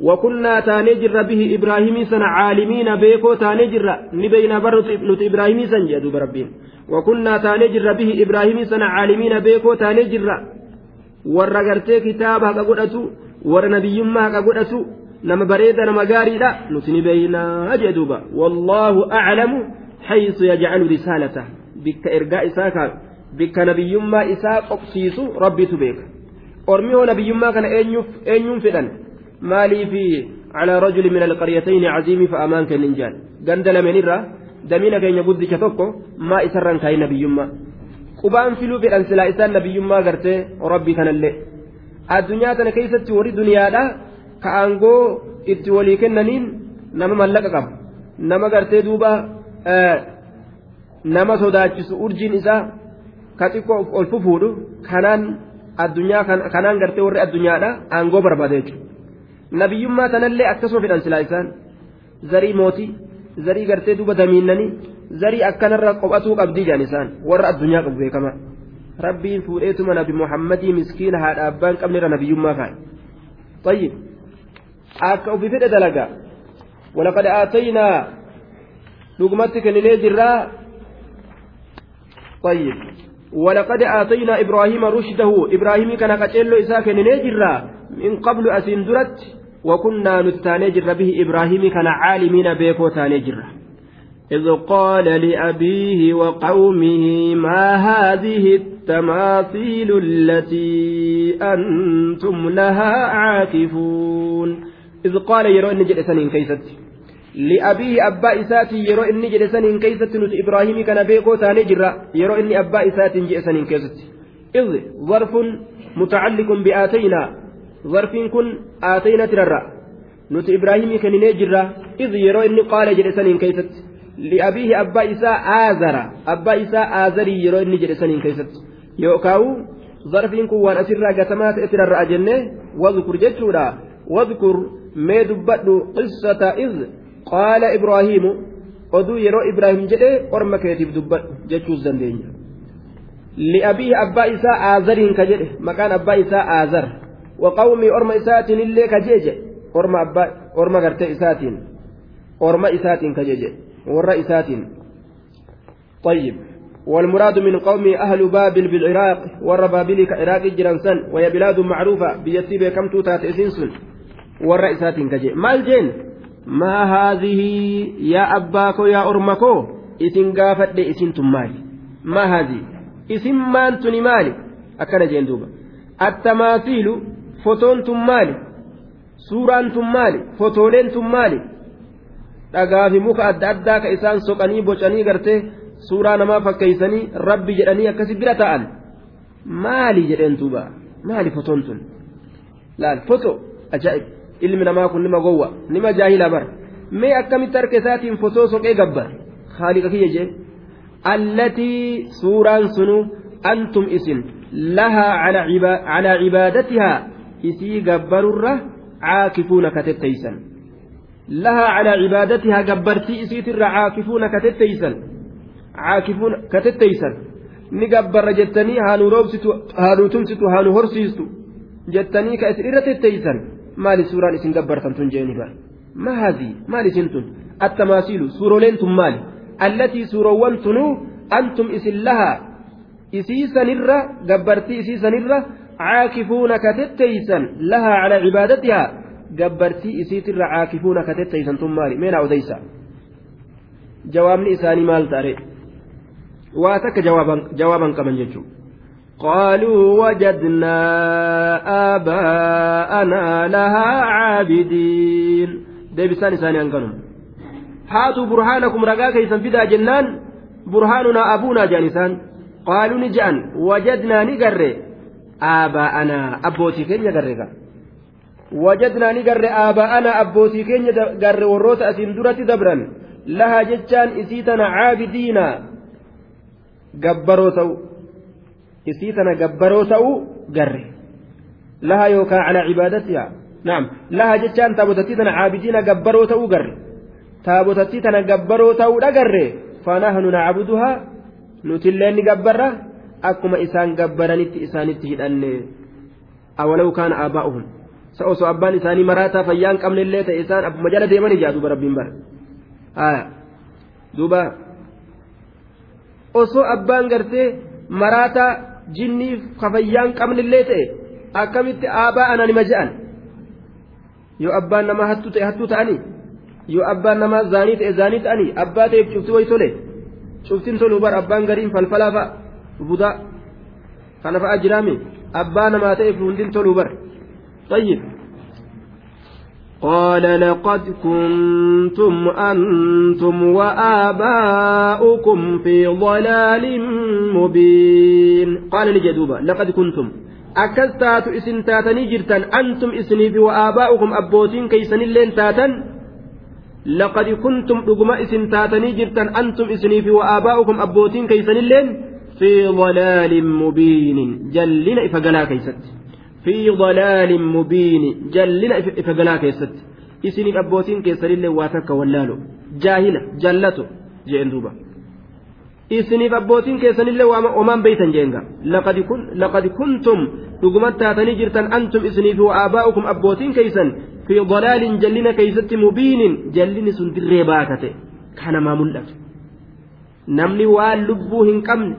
وكنا تاني جر به إبراهيم سن عالمين بيكو تاني جر نبينا برت نت إبراهيم سن جدوب ربين وكنا تاني جر به إبراهيم سن عالمين بيكو تاني جر ورغرتي كتابها كقدتو ورنبي ما كقدتو nama bareeda nama gaariidha nuti ni beeynaa jee duuba wallaahu aclamu xaysu yajcalu risaalata bikka ergaa isaa kaa bikka nabiyyummaa isaa qobsiisu rabbitu beeka ormi hoo nabiyyummaa kana eenyuun fedhan maaliifi calaa rajuli min alqaryatayni caziimi fa amaan kennin jaan ganda lameenirraa damiina keenya guddicha tokko maa isarran kaayi nabiyyummaa qubaan filuu fedhan silaa isaan nabiyyummaa gartee rabbii kanallee addunyaa tana keessatti warri duniyaadha ka aangoo itti walii kennaniin nama mallaqa qaba nama gartee duuba nama sodaachisu urjiin isaa ka xiqqoo ol fufuudhu kanaan addunyaa kanaan gartee warri addunyaadha aangoo barbaada jechuudha nabiyyummaa tanallee akkasuma fedhan silaa isaan zarii mootii zarii gartee duuba damiinnanii zarii akkanarra qophatuu qabdii jaan isaan warra addunyaa qabu beekama rabbiin fuudheetuma nabi muhammadii miskiina haadha abbaan qabnerra nabiyyummaa kaa'e طيب akka ufi fedhe dalaga. Walaqad aataynaa dhugumatti kenninee jirraa. طيب ولقد آتينا إبراهيم رشده إبراهيم كان قتل إساء كنني من قبل أسين درت وكنا نتاني جر به إبراهيم كان عالمين بيكو تاني جر إذ قال لأبيه وقومه ما هذه التماثيل التي أنتم لها عاكفون إذ قال يرو إني جل سنين كيست. لأبيه أبا إساتي يرو إني جل سنين كيست. نت إبراهيم كان بيكو تاني جرا. يرو إني أبا إساتي جل سنين كيست. إذ ظرف متعلق بآتينا. ظرف كن آتينا ترى نت إبراهيم كان نجرا إذ يرو إني قال جل سنين كيست. لأبيه أبا إساء آزر أبا إساء آزري يرو إني جل سنين كيست. يوكاو ظرف كن وان أسرى قسمات إترى أجنة واذكر جتشورا واذكر mee dubbadhu qissata iz qaala ibraahiimu oduu yeroo ibraahim jedhe orma keetiif dubbadhu jechuus dandeenya li'abiihi abbaa isaa aazariin ka jedhe maqaan abbaa isaa aazar waqawmii orma isaatiin illee ka jeje orma abbaa orma gartee isaatiin orma isaatiin ka jeje warra isaatiin طيب والمراد من قوم أهل بابل بالعراق والربابل كعراق جرانسان وهي بلاد معروفة بيتي كم توتات إسنسن warra isaatiin kaje maal jeen? Maa haadhihii yaa abbaa koo yaa orma koo isin gaafadhe isin tun maali? Maa haadhii isin maan tuni maali? Akkana jeen duuba. Attamaasiilu fotoon tun maali? Suuraan tun maali? Fotooleen tun maali? Dhagaa fi muka adda addaa ka isaan soqanii bocanii gartee suuraa namaa fakkeeysanii rabbi jedhanii akkasi bira ta'an. Maali jedheen duuba? Maali fotoon tun? Laal foto ajaa'ib ilmi namaa kun nima gowwa nima jaahila bar mee akkamitti harka isaatiin fotoo soqee gabbar haaliqa kiyya jee allatii suuraan sunu antum isin lahaa calaa cibaadatihaa isii gabbarurra caakifuuna katetteysan lahaa calaa cibaadatihaa gabbartii isiitirra caakifuuna katetteysan caakifuuna katetteysan ni gabbarra jettanii haanu roobsitu haanu tumsitu haanu horsiistu jettanii ka isin irra tetteysan maali suuraan isin gabbartan tun jeeni bara ma haadii maali isin tun attamaasiilu suuroleen tun maali allatii suurowwan tunuu antum isin lahaa isii sanirra gabbartii isii sanirra caakifuuna katetteysan lahaa calaa cibaadatihaa gabbartii isiitirra caakifuuna katetteysan tun maali meenaa odeysa jawaabni isaanii maal ta'are waa takka jawaaban qaban jechuudha قالوا وجدنا آباءنا لها عابدين deebisaan isaanii hanganum haatuu burhaanakum ragaa keeysan fidaa jennaan burhaanunaa abuunaa jedhan isaan qaaluu ni je'an wajadnaa ni garre aabaa'anaa abbootii keenya garre ga wajadnaa ni garre aabaa'anaa abbootii keenya garre warroota asiin isii tana gabbaroo ta'uu garre. Laha yookaan calaa cibaadatiha naam. Laha jechaan taabotattii tana caabidiina gabbaroo ta'uu garre. Taabotattii tana gabbaroo ta'uudha garre. Faanahnu nacabuduhaa nutillee ni gabbarra? Akkuma isaan gabbaranitti isaanitti hidhanne. Awalaw kaana aabaa'uhum. Osoo abbaan isaanii maraataa fayyaa hin qabnellee ta'e isaan abbuma jala deeman ijaa duba rabbiin bara. Duuba. Osoo abbaan gartee maraataa jinniif kafayyaan qabnillee ta'e akkamitti aabaa ananima je'an yoo abbaan namaa hattu ta'e hattu ta'anii? Yoo abbaan namaa zaanii ta'e zaanii ta'anii? Abbaa ta'eef cufti wayi tole cuftiin tolu bar abbaan gariin falfalaa fa'a budaa kana fa'a jiraame? Abbaa namaa ta'eef hundiin toluu bar? Xayyib قال لقد كنتم أنتم وآباؤكم في ضلال مبين. قال نجدوبا لقد كنتم. أكستات إسن تاتني جرتا أنتم إسني وآباؤكم أبوتين كيسن اللين تاتا لقد كنتم رقم إسن تاتني جرتا أنتم إسني وآباؤكم أبوتين كيسن اللين؟ في ضلال مبين. جلنا إفقلا كيست. في ضلال مبين جلنا إفقلا كيست إسني أبوتين كيسن اللين واتك ولالو جاهلة جلته جئن دوبا isiniif abbootiin keessanillee wamaan beeytan jeenga laqad kuntum dhugumatti taatanii jirtan antum isiniif waabaa'ukum abbootiin keeysan fi dalaalin jallina keeysatti mubiinin jallinni sun dirree baakate kanamaa mul'atu namni waan lubbuu hin qabne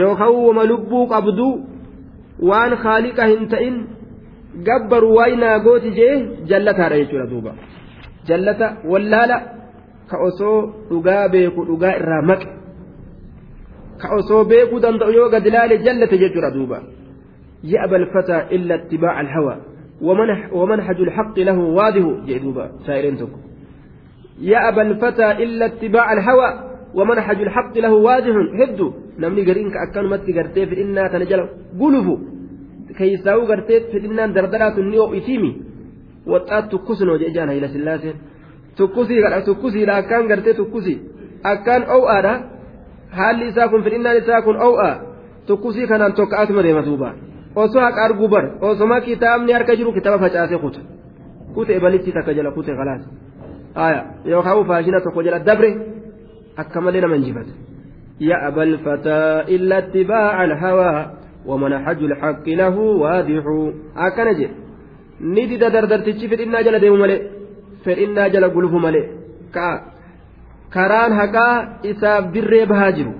yookaan wama lubbuu qabdu waan haaliqa hin ta'in gabbaru waayinaa gooti jee jallataadha jechuudha duuba jallata wallaala. ka osoo dhugaa beeku dhugaa irraa maqe ka osoo beekuu danda'u yoo gad ilaale jallate jechuudha duuba يأبى الفتى إلا اتباع الهوى ومنهج الحق له واضح جدوبا سائرين تكو يأبى الفتى إلا اتباع الهوى ومنهج الحق له واضح هدو نمني قرين كأكان متي قرتي في إنا تنجل قلفو كيساو قرتي في إنا دردرات النيو إتيمي وطات تكسن وجيجانا إلى سلاسين tukkusii kadha tukkusiidha akkaan gartee tukkusii akkaan ow'aadha haalli isaa kun fedhinnaan isaa kun ow'a tukkusii kanaan tokko atuma deema duuba osoo haqa arguu bar osoma kitaabni harka jiru kitaaba facaasee kuta kute ebalitti takka jala kute kalaas aya yookaan faashina tokko jala dabre akka malee nama injifata يأبى الفتى إلا اتباع الهوى ومنهج الحق له واضح akkana je ni dida dardartichi fedhinnaa jala deemu malee fedhinnaa jala gulufu malee ka karaan haqaa isaaf dirree bahaa jiru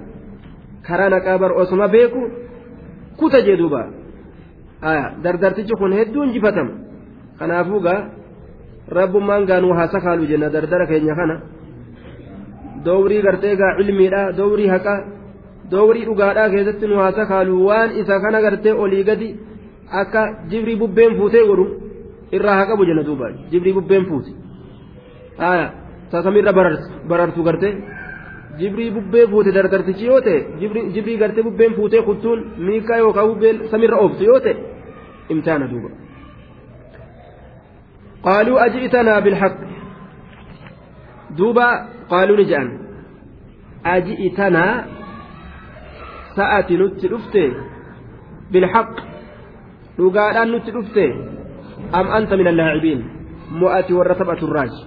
karaan haqaa bar osuma beeku kuta jee duuba dardartichi kun hedduu injifatama kanaafuu gaa rabbummaan gaanuu haa sakaalu jenna dardara keenya kana Dowrii gartee gaa cilmiidha. Dowrii haqaa dowrii dhugaadhaa keessatti nu haa sakaalu waan isa kana gartee olii gadi akka jibrii bubbeen fuutee godhu irraa haa qabu jenna duuba. Jibrii bubbeen fuute sasamirra barartu garte jibrii bubbee fuute dardartichi yoo ta'e jibrii gartee bubbeen fuutee kuttuun miikaa yookaan bubbeen samirra ooftu yoo ta'e imtihaana duuba. Qaaluu aji'tanaa bilhaq duuba qaaluu ni jedhan aji'tanaa sa'ati nutti dhufte bilhaq dhugaadhaan nutti dhufte am anta min allaacibiin mo'ati warra taphatu irraaji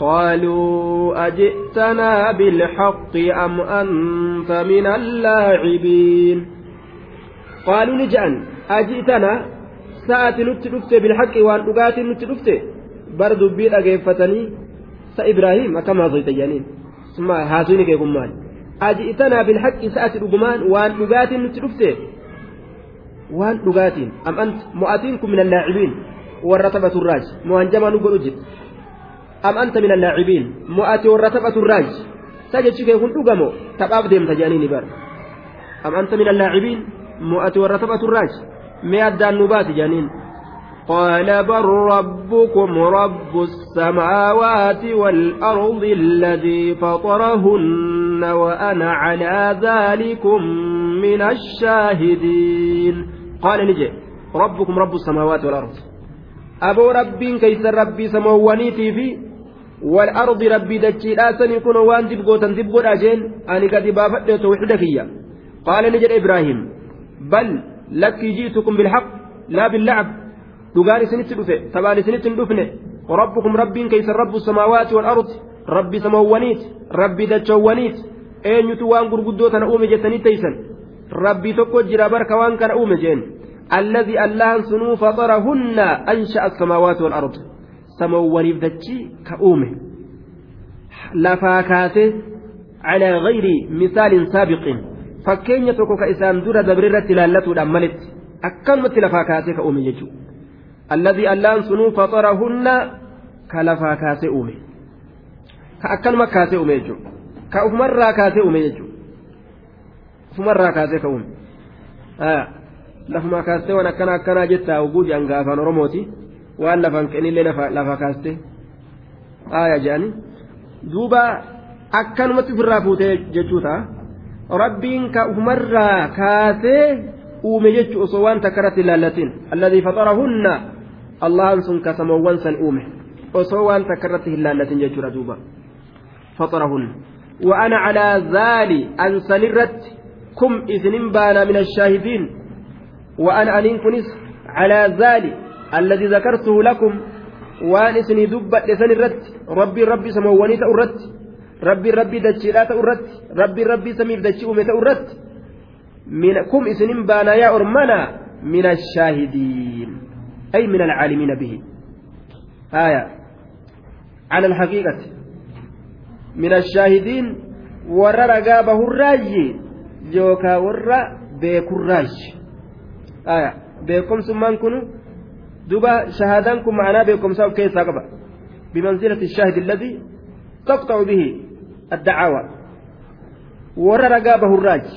قالوا أجئتنا بالحق أم أنت من اللاعبين قالوا نجأن أجئتنا ساعة نتلفت بالحق وأن أقاتل نتلفت برد بير أجيفتني سإبراهيم كما زيت جانين ثم هاتوني كيكم مال أجئتنا بالحق ساعة الأقمان وأن أقاتل نتلفت وأن أقاتل أم أنت مؤتينكم من اللاعبين والرتبة الراج مهنجما نقول أجد warra taphatu irraaj sa jechi kee kun dhugamo taphaaf deemta jedhaniini bar am anta min allaacibiin mo'ati warra taphatu irraaj mee addaan nu baati jedhaniin قال بل ربكم رب السماوات والأرض الذي فطرهن وأنا على ذلكم من الشاهدين. قال نجي ربكم رب السماوات والأرض. أبو ربين كيس ربي سموانيتي في والأرض ربي دجي لاسني كن وان دبقوتا دبقو أجين أني قد بافت توحدك قال نجد إبراهيم بل لك جئتكم بالحق لا باللعب. Dhugaan isinitti dhufe tabaan isinitti hin dhufne rabbukum rabbiin keeysan rabbu samaawaati wal ardi rabbi samawwaniit rabbi dachawwaniit eenyutu waan gurguddoo tana uume jettanii teeysan rabbii tokko jira barka waan kana uume jeen الذي الله سنو فطرهن أنشأ السماوات والأرض سموانيف دتشي كأومه لفاكاته على غير مثال سابق fakkeenya tokko ka isaan dura dabre irratti ilaallatuudhaan malitti akkanumatti lafaa kaasee ka uume jechuudha alladii allaan sunuu faxarahunna ka lafaa kaasee uume ka akkanuma kaasee uume jechuudha ka ufumarraa kaasee uume jechuudha ufumarraa kaasee ka uume lafuma kaastee waan akkana akkanaa jettaa oguu jedhan gaafaan oromooti waan lafaan kenillee lafa kaastee aayaa jedhani duuba akkanumatti ofirraa fuutee jechuu ta'a. rabbiin ka ufumarraa kaasee uume jechu osoo waan takka irratti ilaallatin alladii faxarahunna samoowwan san uume osoo waan takka irratti hin laallatin jechuudha duuba faxarahunna وأنا على ذالي أن سنرت كم إذن بانا من الشاهدين وأنا أن كنس على ذالي الذي ذكرته لكم وأن إسني دبت لسنرت ربي ربي سمواني تأرت rabbi rabbi dachiidhaa ta'u irratti rabbi rabbi samiif dachii uume ta'u irratti kum isinin baanaa yaa ormana min ashaahidiin ay min alcaalimiina bihi haya على الحقيقة من الشاهدين ورا رقا بهراج جوكا ورا بيكراج آية. بيكم سمان كنوا دوبا شهادانكم معنا بيكم ساو كيسا قبا بمنزلة الشاهد الذي تقطع به الدعاوى. ragaa bahurraaj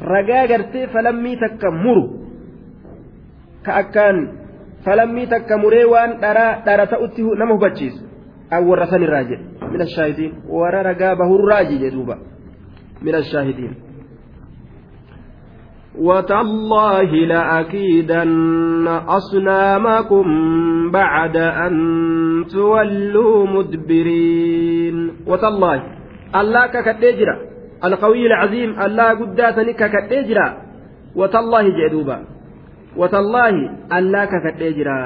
ragaa gartee falammii takka muru ka akkaan falammii takka muree waan dharaa dhara ta'utti nama hubachiisu an warra sanirraa jedhe min ashaahidiin warra ragaa bahurraaji jedhuuba min ashaahidiin وتالله لأكيدن أصنامكم بعد أن تولوا مدبرين وتالله الله ككتجرا القوي العظيم الله قداتني ككتجرا وتالله جدوبا وتالله الله ككتجرا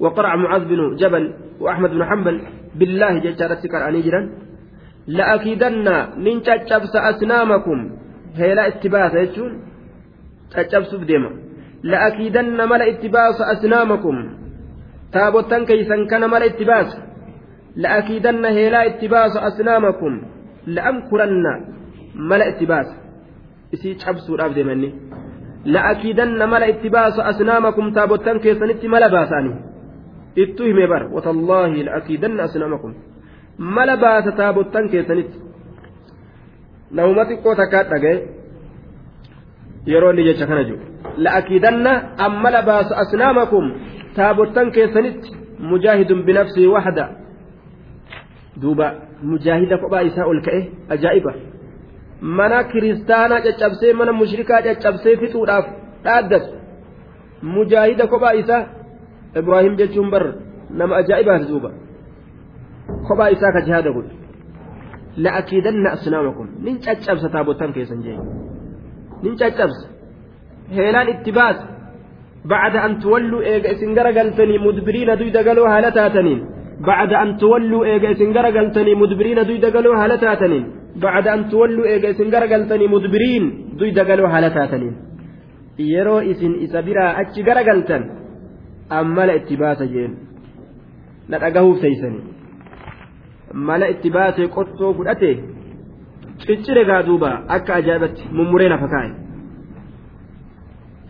وقرع معاذ بن جبل وأحمد بن حنبل بالله جدارتك أنيجرا لأكيدن أسنامكم itti baasa jechuun caccabsuuf deema la'akiidanna mala itti baasa asnaamakum taabottan keeysan kana mala itti baasa la'akiidanna heelaa itti baasa asnaamakum la'amkuranna mala itti baasa isii cabsuudhaaf deemanni la'akiidanna mala itti baasa asnaamakum taabottan keessanitti mala baasanii ittu hime bar watallaahi la'akiidanna asnaamakum mala baasa taabottan keessanitti namuma xiqqoo takkaa dhagaye yeroo inni jecha kana jiru la'akiidanna amma labaasu asnaamakum taabottan keessanitti mujaahidun binafsii waxda duuba mujaahida mana kiristaanaa caccabsee mana mushrikaa caccabsee fixuudhaaf dhaaddatu mujaahida kophaa isaa ibraahim jechuun bar nama ajaa'ibaati duuba kophaa isaa ka jihaada godhu لأكيدن أصنامكم نين تشابس تابوتان كيسن جاي نين تشابس هيلان اتباس بعد أن تولوا إيجا إسنجر قلتني مدبرين دوي دقلوا هالتاتنين بعد أن تولوا إيجا إسنجر قلتني مدبرين دوي دقلوا بعد أن تولوا إيجا إسنجر قلتني مدبرين دوي دقلوا garagaltan ammala itti baasa jeen na dhagahuuf teeysanii mala itti baasee qottoo fudhate ciccire gaa duuba akka ajaa'ibatti mummuree lafa kaa'e.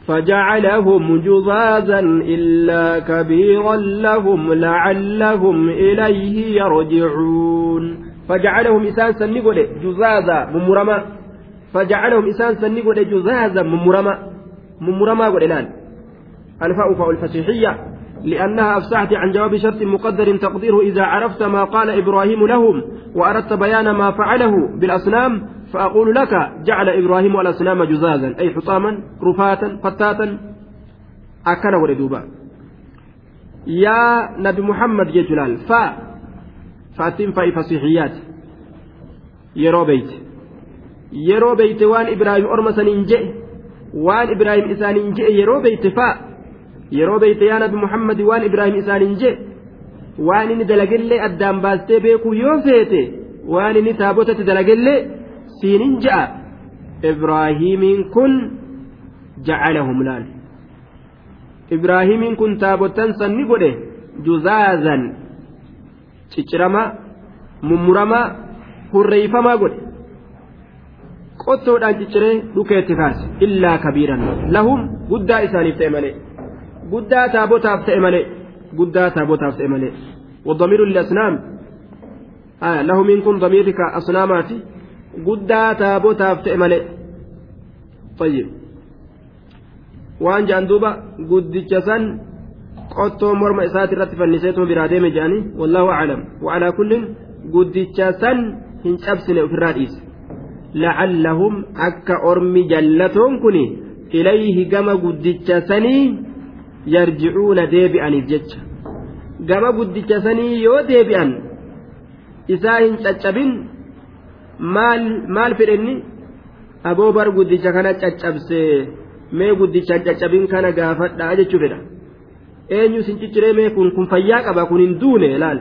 فجعلهم جذاذا إلا كبيرا لهم لعلهم إليه يرجعون فجعلهم إسان سنقل جزازا ممرما. فجعلهم إسان سنقل جزازا ممرما. ممرما قل الآن الفاء فاء الفسيحية لأنها أفسحت عن جواب شرط مقدر تقديره إذا عرفت ما قال إبراهيم لهم وأردت بيان ما فعله بالأصنام فأقول لك جعل إبراهيم الأصنام جزازا أي حطاما رفاتا فتاتا أكن وردوبا يا نبي محمد جلال فا faattiin fa'i fasiixiyyaati yeroo beeyti yeroo beeyte waan ibraahim orma saniin je'e waan ibraahim isaaniin je'e yeroo beeyte faa. Yeroo beeyte yaa nabi muhammadi waan ibraahim isaaniin je'e waan inni dalagellee addaan baastee beekuu yoo feete waan inni taabotatti dalagellee siinin je'a. Ibraahimiin kun jacalahum laal. Ibraahimiin kun taabotan sanni godhe juzaazan. ciccirama mummurama hurreeyfamaa godhe qottoodhaan cicciree dhukeetti kaase illaa kabiiran lahum guddaa isaaniif ta'e malee guddaa taabotaaf ta'e malee guddaa taabotaaf ta'e malee والضمير للأصنام آه له منكم ضميرك أصناماتي قدا تابوتا فتئملي طيب waan jaan duuba guddicha san qottoo morma isaati irratti fanniseetuma biraa deeme jedhanii wallaahu aclam. Wacalaa kullin guddicha san hin cabsine ofirraa dhiise. Lacallahum akka ormi jallatoon kun ilayhi gama guddicha sanii yarjicuuna deebi'aniif jecha. Gama guddicha sanii yoo deebi'an isaa hin caccabin maal maal fedhenni? Aboo bar guddicha kana caccabsee mee guddichaan caccabin kana gaafadhaa jechuu fedha eenyu sin cicciree kun kun fayyaa qaba kun hin duune laal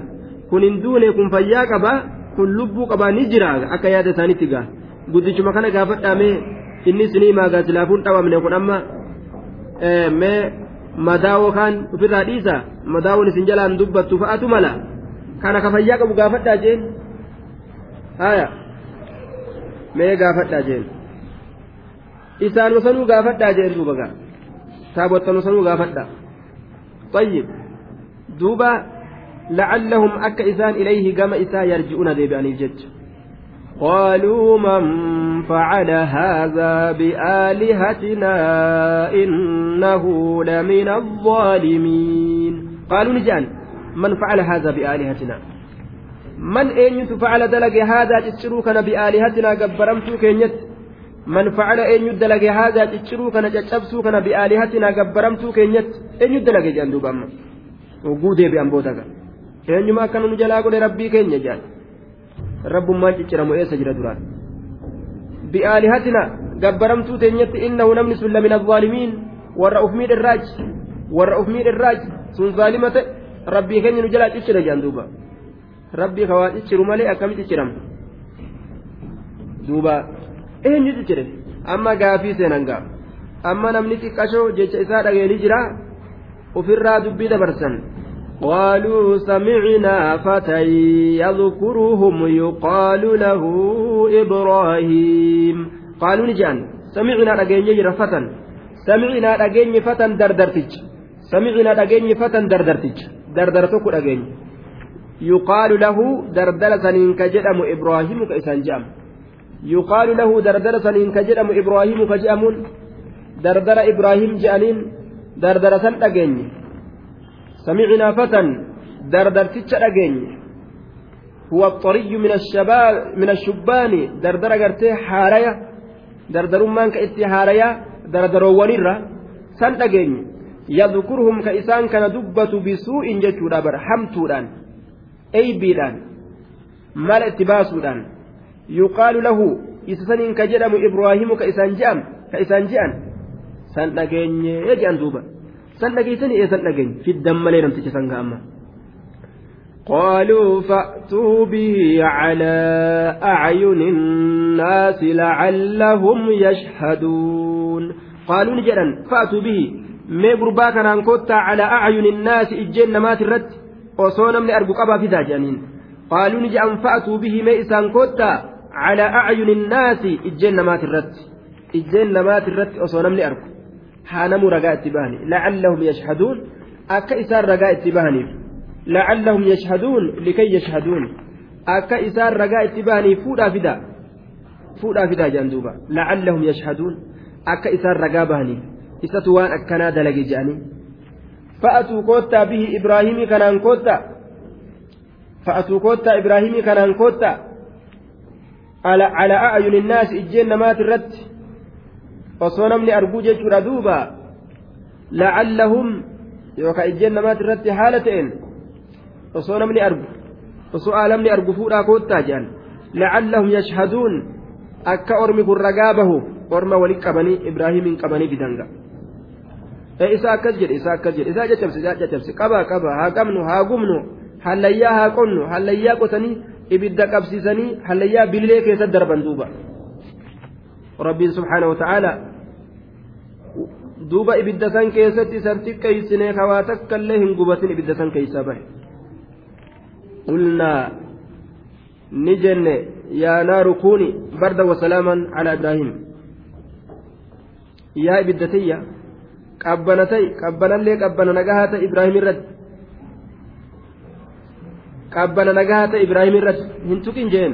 kun hin duune kun fayyaa qaba kun lubbuu qaba ni jira akka yaada isaanitti gaa guddichuma kana gaafadhaa mee inni sinii maagaa silaafuun dhawamne kun amma mee madaawoo kaan ofirraa dhiisa madaawoon isin jalaan dubbattu fa'atu mala kana ka fayyaa qabu gaafadhaa jeen haya mee gaafadhaa jeen isaanuma sanuu gaafadhaa jeen duuba gaa taabottanu sanuu gaafadhaa طيب. دوبا لعلهم أك إسان إليه قام إسا يرجعون ديبان الجج قالوا من فعل هذا بآلهتنا إنه لمن الظالمين. قالوا نجان من فعل هذا بآلهتنا؟ من أين فعل دلق هذا تشروكنا بآلهتنا قبرمتو كينيت؟ من فعل أين يدلق هذا تشروكنا تشبسوكنا بآلهتنا قبرمتو كينيت؟ أين يدلق جان دوبا وقودي بأنبوتك أين ما كانوا نجلاقوا لربي كينيا جان rabbummaan cicciramu eessa jira duraan bi'aalihatina gabbaramtuu teenyatti innahu namni sun lamin azzaalimiin warra uf miidherraaj warra uf miidherraaj sun zaalima ta'e rabbii keenya nu jalaa ciccira jedhan duuba rabbii kawaa cicciru malee akkami cicciram duuba eenyu ciccire amma gaafii seenan gaaf amma namni xiqqashoo jecha isaa dhageeni jira ofirraa dubbii dabarsan قالوا سمعنا فتى يذكرهم يقال له إبراهيم. قالوا نجان سمعنا رجيني فتى. سمعنا رجيني فتى دردرتج. سمعنا رجيني فتى دردرتج. دردرتك رجيني يقال له دردر سنين إبراهيم كإسان جام. يقال له دردر سنين إبراهيم كجأمون. دردر إبراهيم جانين. دردر سن رجيني سمعنا فتى دردرتش أجين هو الطري من الشباب من الشبان دردر قرتي حارية دردر من كإتي حارية دردر ونرة سن أجين يذكرهم كإسان كان دبة بسوء جتورا برحمتوران أي بيران مال اتباسودان يقال له إسسن كجرم إبراهيم كإسان جام كإسان جان سن أجين يجان دوبا san dhageessanii eessan dhageenye fiddan malee namticha san ga'amma. قالوا فأتوا به على أعين الناس لعلهم يشهدون قالوا نجدا فأتوا به ما قربا كان كوتا على أعين الناس إجين مات الرد وصونا من أرجو قبا في جانين قالوا نجأ فأتوا به ما إسان كوتا على أعين الناس إجين مات الرد إجين مات الرد وصونا من أرجو haanamu ragaa itti bahani lacallahum yashhaduun akka isaan ragaa itti bahaniif lacallahum yashhaduun likay yashhaduun akka isaan ragaa itti bahaniif fuudhaa fida fuudhaa fidaa jedhan duuba lacallahum yashhaduun akka isaan ragaa bahaniif isatu waan akkanaa dalage jedhanii fa'atuu koottaa bihi ibraahimii kanaan koottaa fa'atuu koottaa ibraahimii kanaan koottaa ala a'yuni naas ijjeen namaati irratti osoo namni arguu jechuudha duuba lacallahum yookaan ijjeen namaati irratti haala ta'een osoo namni argu osoo aalamni argu fuudhaa koottaa jedhan lacallahum yashhaduun akka ormi kun ragaa bahu orma walitti qabanii ibraahimiin qabanii fidanga isa akkas jedhe isa akkas jedhe isaa caccabse isaa caccabse qaba qaba haa qabnu haa gumnu hallayyaa haa qonnu hallayyaa qotanii ibidda qabsiisanii hallayyaa bililee keessa darban duuba takka illee hin gubatin ibidda san keessaa bahe qulnaa ni jenne yaa naaru kuuni barda wasalaaman calaa ibraahim yaa ibidda tiyya qabbana ta'i qabbanallee qabbana nagahaa ta'i ibraahim irratti qabbana nagahaa ta'i ibraahim irratti hin tuqin jeen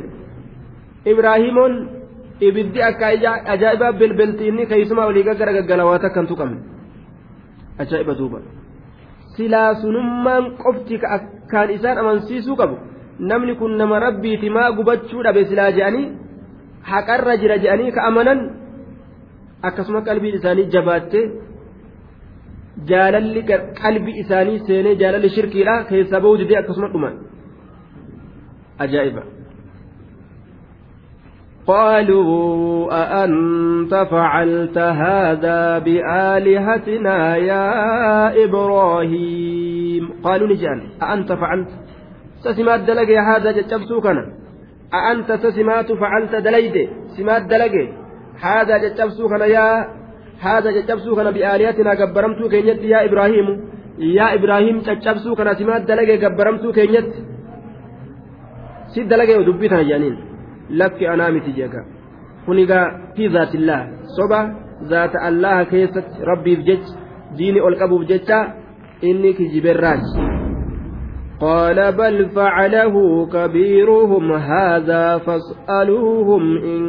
ibraahimoon ibiddi akka ajaa'ibaa belbeltiinni keessumaa olii gaggara gaggala waa takkan tuqamne. Ajaa'iba duuba. Silaa sunummaan qofti akkaan isaan amansiisuu qabu namni kun nama rabbiiti maa gubachuu dhabe silaa je'anii haqarra jira je'anii ka amanan akkasuma qalbiin isaanii jabaattee jaalalli qalbii isaanii seenee jaalalli shirkiidha keessaa bahuu didee akkasuma dhuman. Ajaa'iba. قالوا أأنت فعلت هذا بآلهتنا يا إبراهيم؟ قالوا نجان. أأنت فعلت؟ سسمات دلق يا هذا جتشبسوكنا أأنت سسمات فعلت دليد. سمات دلق هذا جتشبسوكنا يا هذا جتشبسوكنا بآلهتنا كينيت يا إبراهيم. يا إبراهيم جتشبسوكنا سمات دلق قبرمتو كينيت. سيد دلق ودبيتنا جانين. Lakki anaa miti jeega kunigaa fi zaatillaa soba zaata allaha keessatti rabbiif jecha diini ol qabuuf jecha inni kijiberraachi قال بل فعله كبيرهم هذا فاسألوهم إن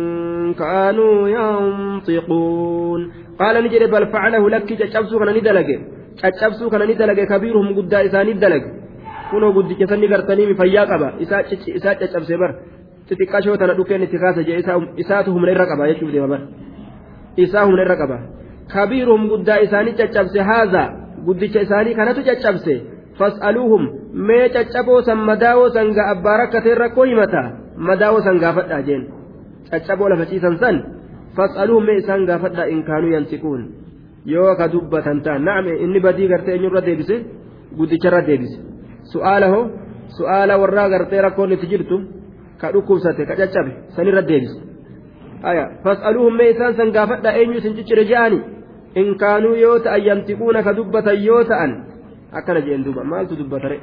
كانوا ينطقون. قال نجري بل فعله لك جتشبسو كان ندلق جتشبسو كان ندلق كبيرهم قد إسان ندلق كنوا قد جسني قرتني فيا قبا إسا جتشبسي بر. Xixiqqashoo tana dhukkeen itti kaasa jee isaatu humna irra qaba jechuuf deema bara isaa humna irra qaba kabiiruhum guddaa isaanii caccabse haaza guddicha isaanii kanatu caccabse fas'aluuhum mee caccaboo san madaawoo san ga abbaa rakkateen rakkoo himata madaawoo san gaafadhaa jeen caccaboo lafa ciisan san fas'aluuhum mee isaan gaafadhaa in kaanuu yantiquun yoo ka dubbatan ta'an na'am inni badii gartee eenyurra deebise guddicharra deebise su'aala hoo su'aala warraa gartee rakkoon itti jirtu ka caccabe sanirra deebise aya fas'aluuhum mee isaan san gaafadha eenyu isin ciccire je'ani in kaanuu yoo ta'an yamtiquuna ka dubbatan yoo ta'an akkana jeen duuba maaltu dubbatare